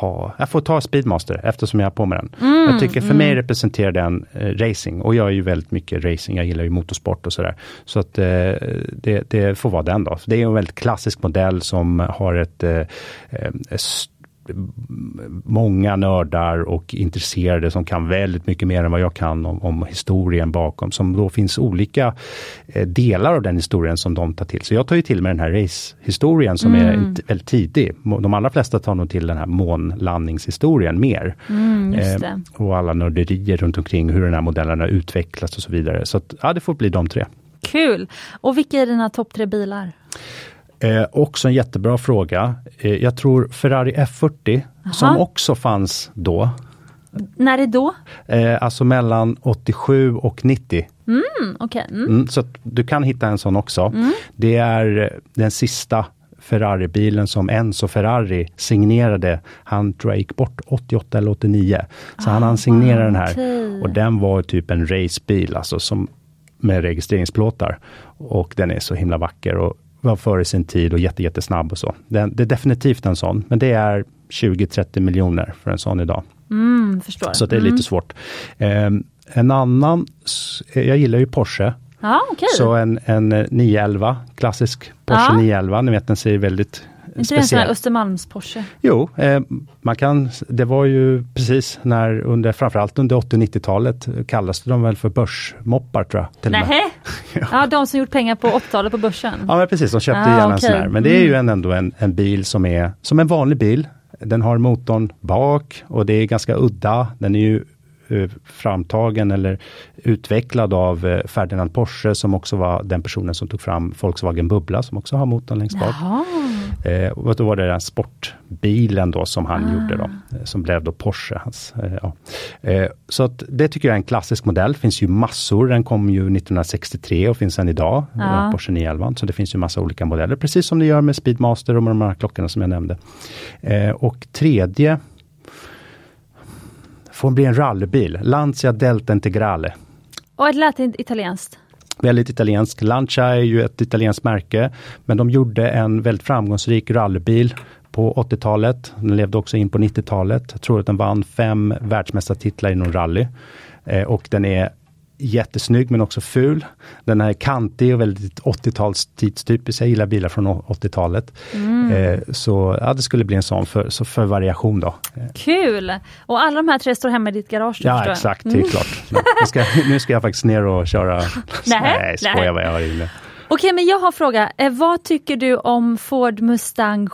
Ja, jag får ta Speedmaster eftersom jag har på mig den. Mm, jag tycker för mig representerar den eh, racing och jag är ju väldigt mycket racing. Jag gillar ju motorsport och sådär. Så att eh, det, det får vara den då. Det är en väldigt klassisk modell som har ett eh, eh, många nördar och intresserade som kan väldigt mycket mer än vad jag kan om, om historien bakom. Som då finns olika eh, delar av den historien som de tar till. Så jag tar ju till mig den här racehistorien som är Mm. t- väldigt tidig. De allra flesta tar nog till den här månlandningshistorien mer. Mm, just Eh, och alla nörderier runt omkring hur den här modellen har utvecklats och så vidare. Så att, ja, det får bli de tre. Kul! Och vilka är dina topp tre bilar? Eh, också en jättebra fråga. Eh, jag tror Ferrari F40 som också fanns då. När är då? Eh, alltså mellan 87 och 90. Mm, Okej. Mm. Mm, så du kan hitta en sån också. Det är eh, den sista Ferrari-bilen som Enzo Ferrari signerade. Han tror jag gick bort 88 eller 89. Så ah, han signerade den här. Okay. Och den var typ en racebil, alltså som med registreringsplåtar. Och den är så himla vacker och var före sin tid och jätte, jättesnabb och så. Den, det är definitivt en sån, men det är 20-30 miljoner för en sån idag. Mm, förstår. Så det är mm. lite svårt. Eh, en annan, jag gillar ju Porsche. Ah, okay. Så en, en 911, klassisk Porsche ah. 911, ni vet den ser väldigt inte det en sån här Östermalms-Porsche? Jo, eh, man kan, det var ju precis när under, framförallt under 80 90-talet kallades de väl för börsmoppar tror jag. Till Nej. *laughs* ja. ja, de som gjort pengar på 80-talet på börsen? Ja, men precis, de köpte ah, gärna okay. en sån här. Men det är ju mm. ändå en, en bil som är som en vanlig bil. Den har motorn bak och det är ganska udda. Den är ju Eh, framtagen eller utvecklad av eh, Ferdinand Porsche som också var den personen som tog fram Volkswagen Bubbla som också har motorn längst bak. Eh, och då var det den sportbilen då som han ah. gjorde då, eh, som blev då Porsche. Hans, eh, ja. eh, så att det tycker jag är en klassisk modell. finns ju massor. Den kom ju 1963 och finns än idag, ah. Porsche 911. Så det finns ju massa olika modeller, precis som det gör med Speedmaster och med de här klockorna som jag nämnde. och tredje får bli en rallybil. Lancia Delta Integrale. Och det lät italienskt? Väldigt italienskt. Lancia är ju ett italienskt märke, men de gjorde en väldigt framgångsrik rallybil på 80-talet. Den levde också in på 90-talet. Jag tror att den vann fem världsmästartitlar inom rally. Eh, och den är jättesnygg men också ful. Den är kantig och väldigt 80-tals tidstypisk. Jag gillar bilar från 80-talet. Mm. Eh, så ja, det skulle bli en sån för, så för variation då. Kul! Och alla de här tre står hemma i ditt garage? Ja exakt, det är mm. klart. Nu ska, nu ska jag faktiskt ner och köra. *laughs* nej, nej skojar vad jag har inne. Okej, men jag har en fråga. Eh, vad tycker du om Ford Mustang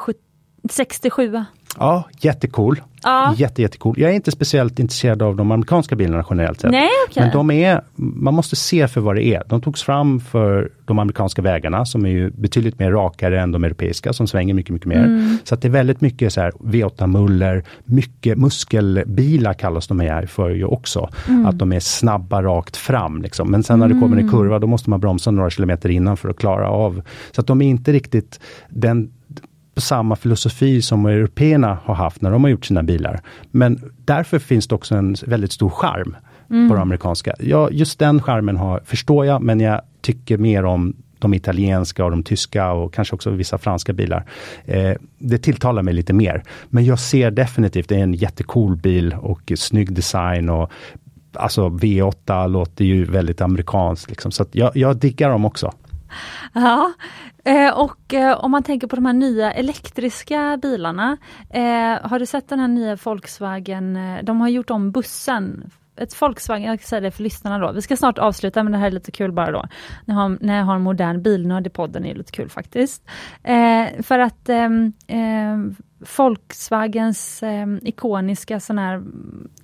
67? Ja, jättecool. Ja. Jätte, jättecool. Jag är inte speciellt intresserad av de amerikanska bilarna generellt sett. Nej, okay. Men de är, man måste se för vad det är. De togs fram för de amerikanska vägarna som är ju betydligt mer rakare än de europeiska som svänger mycket, mycket mer. Mm. Så att det är väldigt mycket så här V8-muller, mycket muskelbilar kallas de här för ju också. Mm. Att de är snabba rakt fram. Liksom. Men sen när det kommer en mm. kurva då måste man bromsa några kilometer innan för att klara av. Så att de är inte riktigt den samma filosofi som européerna har haft när de har gjort sina bilar. Men därför finns det också en väldigt stor charm mm. på de amerikanska. Ja, just den charmen har, förstår jag, men jag tycker mer om de italienska och de tyska och kanske också vissa franska bilar. Eh, det tilltalar mig lite mer. Men jag ser definitivt, det är en jättecool bil och snygg design och Alltså V8 låter ju väldigt amerikanskt, liksom. så jag, jag diggar dem också. Ja, eh, och eh, om man tänker på de här nya elektriska bilarna. Eh, har du sett den här nya Volkswagen? De har gjort om bussen ett Volkswagen, jag ska säga det för lyssnarna då. Vi ska snart avsluta men det här är lite kul bara då. När jag har, när jag har en modern bilnörd i podden är det lite kul faktiskt. Eh, för att eh, Volkswagens eh, ikoniska sån här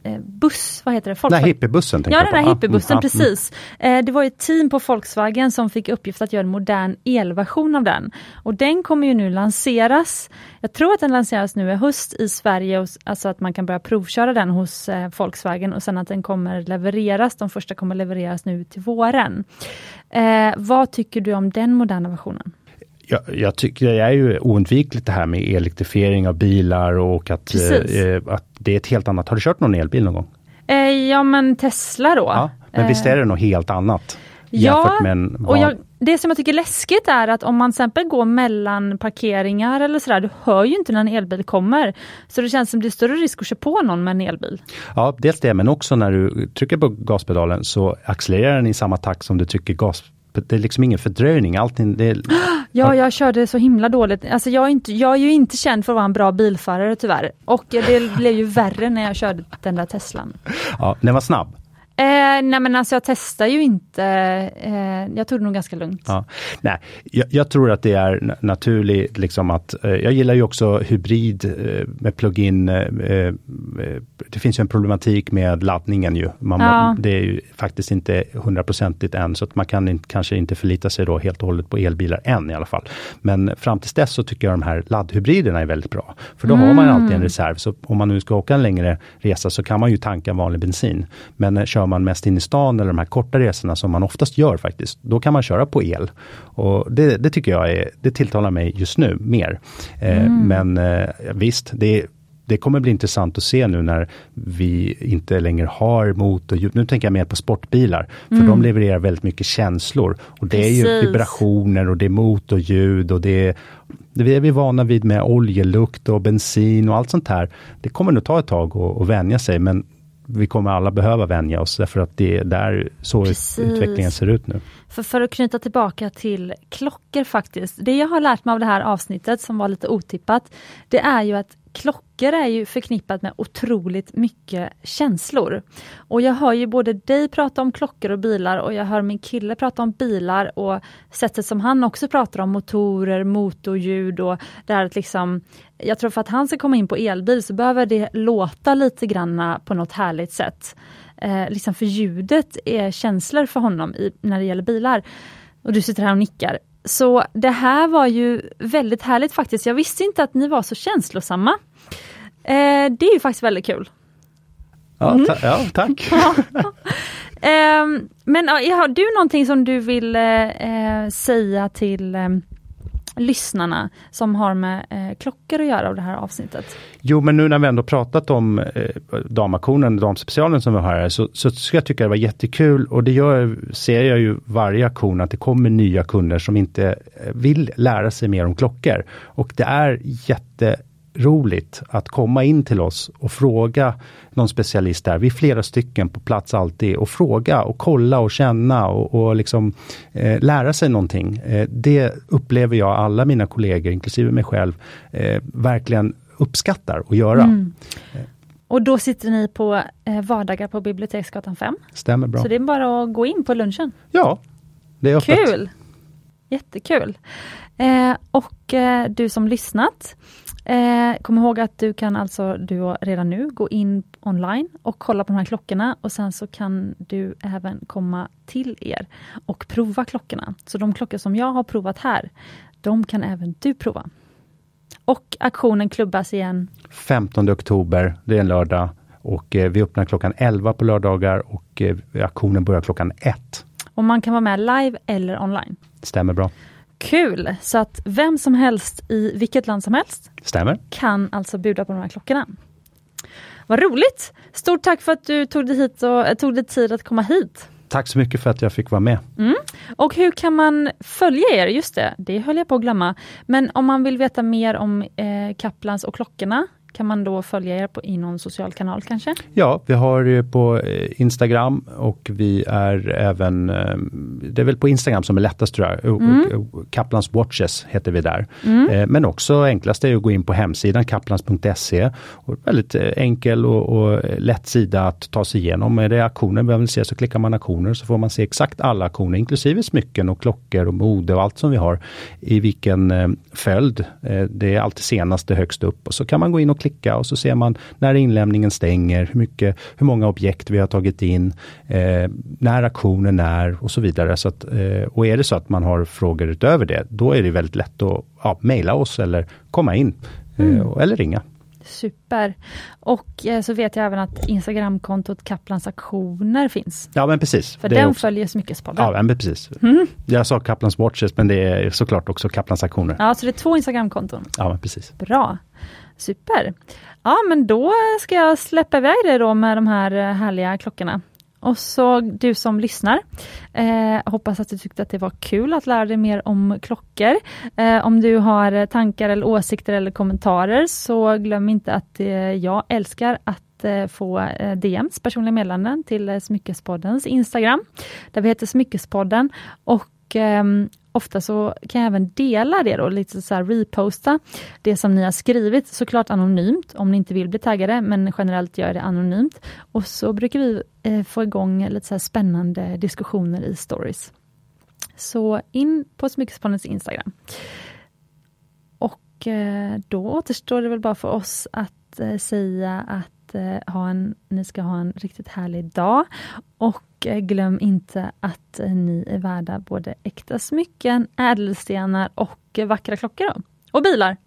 eh, buss, vad heter det? Volkswagen. Nej, hippiebussen. Ja, den här hippiebussen, ah, precis. Eh, det var ett team på Volkswagen som fick uppgift att göra en modern elversion av den. Och den kommer ju nu lanseras. Jag tror att den lanseras nu i höst i Sverige, och, alltså att man kan börja provköra den hos eh, Volkswagen och sen att den kommer levereras. De första kommer levereras nu till våren. Eh, vad tycker du om den moderna versionen? Jag, jag, tycker det är ju oundvikligt det här med elektrifiering av bilar och att, eh, att det är ett helt annat. Har du kört någon elbil någon gång? Eh, ja men Tesla då. Ja, men eh. visst är det något helt annat? Ja, och jag, det som jag tycker är läskigt är att om man till exempel går mellan parkeringar eller sådär, du hör ju inte när en elbil kommer. Så det känns som det är större risk att köra på någon med en elbil. Ja, dels det, men också när du trycker på gaspedalen så accelererar den i samma takt som du trycker gas det är liksom ingen fördröjning. Allting, det. *gasps* Ja, jag körde så himla dåligt. Alltså jag, är inte, jag är ju inte känd för att vara en bra bilförare tyvärr. Och det blev ju värre när jag körde den där Teslan. Ja, den var snabb. Eh, nej men alltså jag testar ju inte, eh, jag tog det nog ganska lugnt. Ja. Nej, jag, jag, tror att det är naturligt liksom att, eh, jag gillar ju också hybrid eh, med plug-in. Eh, eh, det finns ju en problematik med laddningen ju. Man, ja. Det är ju faktiskt inte hundraprocentigt än, så att man kan inte, kanske inte förlita sig då helt och hållet på elbilar än i alla fall. Men fram tills dess så tycker jag de här laddhybriderna är väldigt bra. För då mm. har man alltid en reserv, så om man nu ska åka en längre resa så kan man ju tanka vanlig bensin. Men kör kör man mest in i stan eller de här korta resorna som man oftast gör faktiskt, då kan man köra på el. Och det, det tycker jag är, det tilltalar mig just nu mer. Eh, mm. Men eh, visst, det det kommer bli intressant att se nu när vi inte längre har motorljud. Nu tänker jag mer på sportbilar, för mm. de levererar väldigt mycket känslor. Och det Precis. är ju vibrationer och det är motorljud och det är det är vi vana vid med oljelukt och bensin och allt sånt här. Det kommer nog ta ett tag att, att vänja sig, men vi kommer alla behöva vänja oss därför att det är där så Precis. utvecklingen ser ut nu. För, för att knyta tillbaka till klockor faktiskt. Det jag har lärt mig av det här avsnittet som var lite otippat, det är ju att klockor är ju förknippat med otroligt mycket känslor. Och jag hör ju både dig prata om klockor och bilar och jag hör min kille prata om bilar och sättet som han också pratar om motorer, motorljud och det här att liksom Jag tror för att han ska komma in på elbil så behöver det låta lite granna på något härligt sätt. Eh, liksom för ljudet är känslor för honom i, när det gäller bilar. Och du sitter här och nickar. Så det här var ju väldigt härligt faktiskt. Jag visste inte att ni var så känslosamma. Eh, det är ju faktiskt väldigt kul. Ja, mm. ta ja tack. *laughs* eh, men har du någonting som du vill eh, säga till ehm, lyssnarna som har med eh, klockor att göra av det här avsnittet? Jo, men nu när vi ändå pratat om eh, damaktionen, damspecialen som vi har här, så, så ska jag tycka det var jättekul och det gör, ser jag ju varje aktion att det kommer nya kunder som inte eh, vill lära sig mer om klockor. Och det är jätte roligt att komma in till oss och fråga någon specialist där. Vi är flera stycken på plats alltid och fråga och kolla och känna och, och liksom eh, lära sig någonting. Eh, det upplever jag alla mina kollegor, inklusive mig själv, eh, verkligen uppskattar att göra. Mm. Och då sitter ni på eh, vardagar på Biblioteksgatan 5? Stämmer bra. Så det är bara att gå in på lunchen? Ja, det är öppet. Kul! Jättekul! Eh, och eh, du som lyssnat, Eh, kom ihåg att du kan alltså du redan nu gå in online och kolla på de här klockorna och sen så kan du även komma till er och prova klockorna. Så de klockor som jag har provat här, de kan även du prova. Och aktionen klubbas igen? 15 oktober, det är en lördag och eh, vi öppnar klockan 11 på lördagar och eh, aktionen börjar klockan 1. Och man kan vara med live eller online? Stämmer bra. Kul! Så att vem som helst i vilket land som helst Stämmer. kan alltså buda på de här klockorna. Vad roligt! Stort tack för att du tog dig, hit och, tog dig tid att komma hit. Tack så mycket för att jag fick vara med. Mm. Och hur kan man följa er? Just det, det höll jag på att glömma. Men om man vill veta mer om eh, Kaplans och klockorna, kan man då följa er på, i någon social kanal kanske? Ja, vi har på eh, Instagram och vi är även, eh, det är väl på Instagram som är lättast tror jag, mm. Kaplans Watches heter vi där. Mm. Eh, men också enklast är att gå in på hemsidan kaplans.se. Väldigt enkel och, och lätt sida att ta sig igenom. Är det aktioner vi vill se så klickar man aktioner så får man se exakt alla aktioner inklusive smycken och klockor och mode och allt som vi har i vilken följd. Det är alltid senaste högst upp och så kan man gå in och klicka och så ser man när inlämningen stänger, hur, mycket, hur många objekt vi har tagit in, eh, när aktionen är och så vidare. Så att, eh, och är det så att man har frågor utöver det, då är det väldigt lätt att ja, mejla oss eller komma in eh, mm. eller ringa. Super! Och eh, så vet jag även att Instagramkontot Kaplans aktioner finns. Ja men precis. För den också. följer Smyckespodden. Ja men precis. Mm. Jag sa Kaplans Watches men det är såklart också Kaplans aktioner. Ja, så det är två Instagramkonton. Ja men precis. Bra! Super! Ja men då ska jag släppa iväg dig då med de här eh, härliga klockorna. Och så du som lyssnar, eh, hoppas att du tyckte att det var kul att lära dig mer om klockor. Eh, om du har eh, tankar eller åsikter eller kommentarer så glöm inte att eh, jag älskar att eh, få eh, DMs, personliga meddelanden till eh, Smyckespoddens Instagram, där vi heter Smyckespodden. Och ehm, ofta så kan jag även dela det då, lite så här reposta det som ni har skrivit, såklart anonymt om ni inte vill bli taggade, men generellt gör jag det anonymt. Och så brukar vi eh, få igång lite så spännande diskussioner i stories. Så in på Smyckespoddens Instagram. Och eh, då återstår det väl bara för oss att eh, säga att Eh, ha en, ni ska ha en riktigt härlig dag. Och eh, glöm inte att eh, ni är värda både äkta smycken, ädelstenar och vackra klockor. Och bilar! *laughs*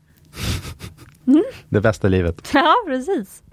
Mm. Det bästa livet. *laughs* Ja, precis.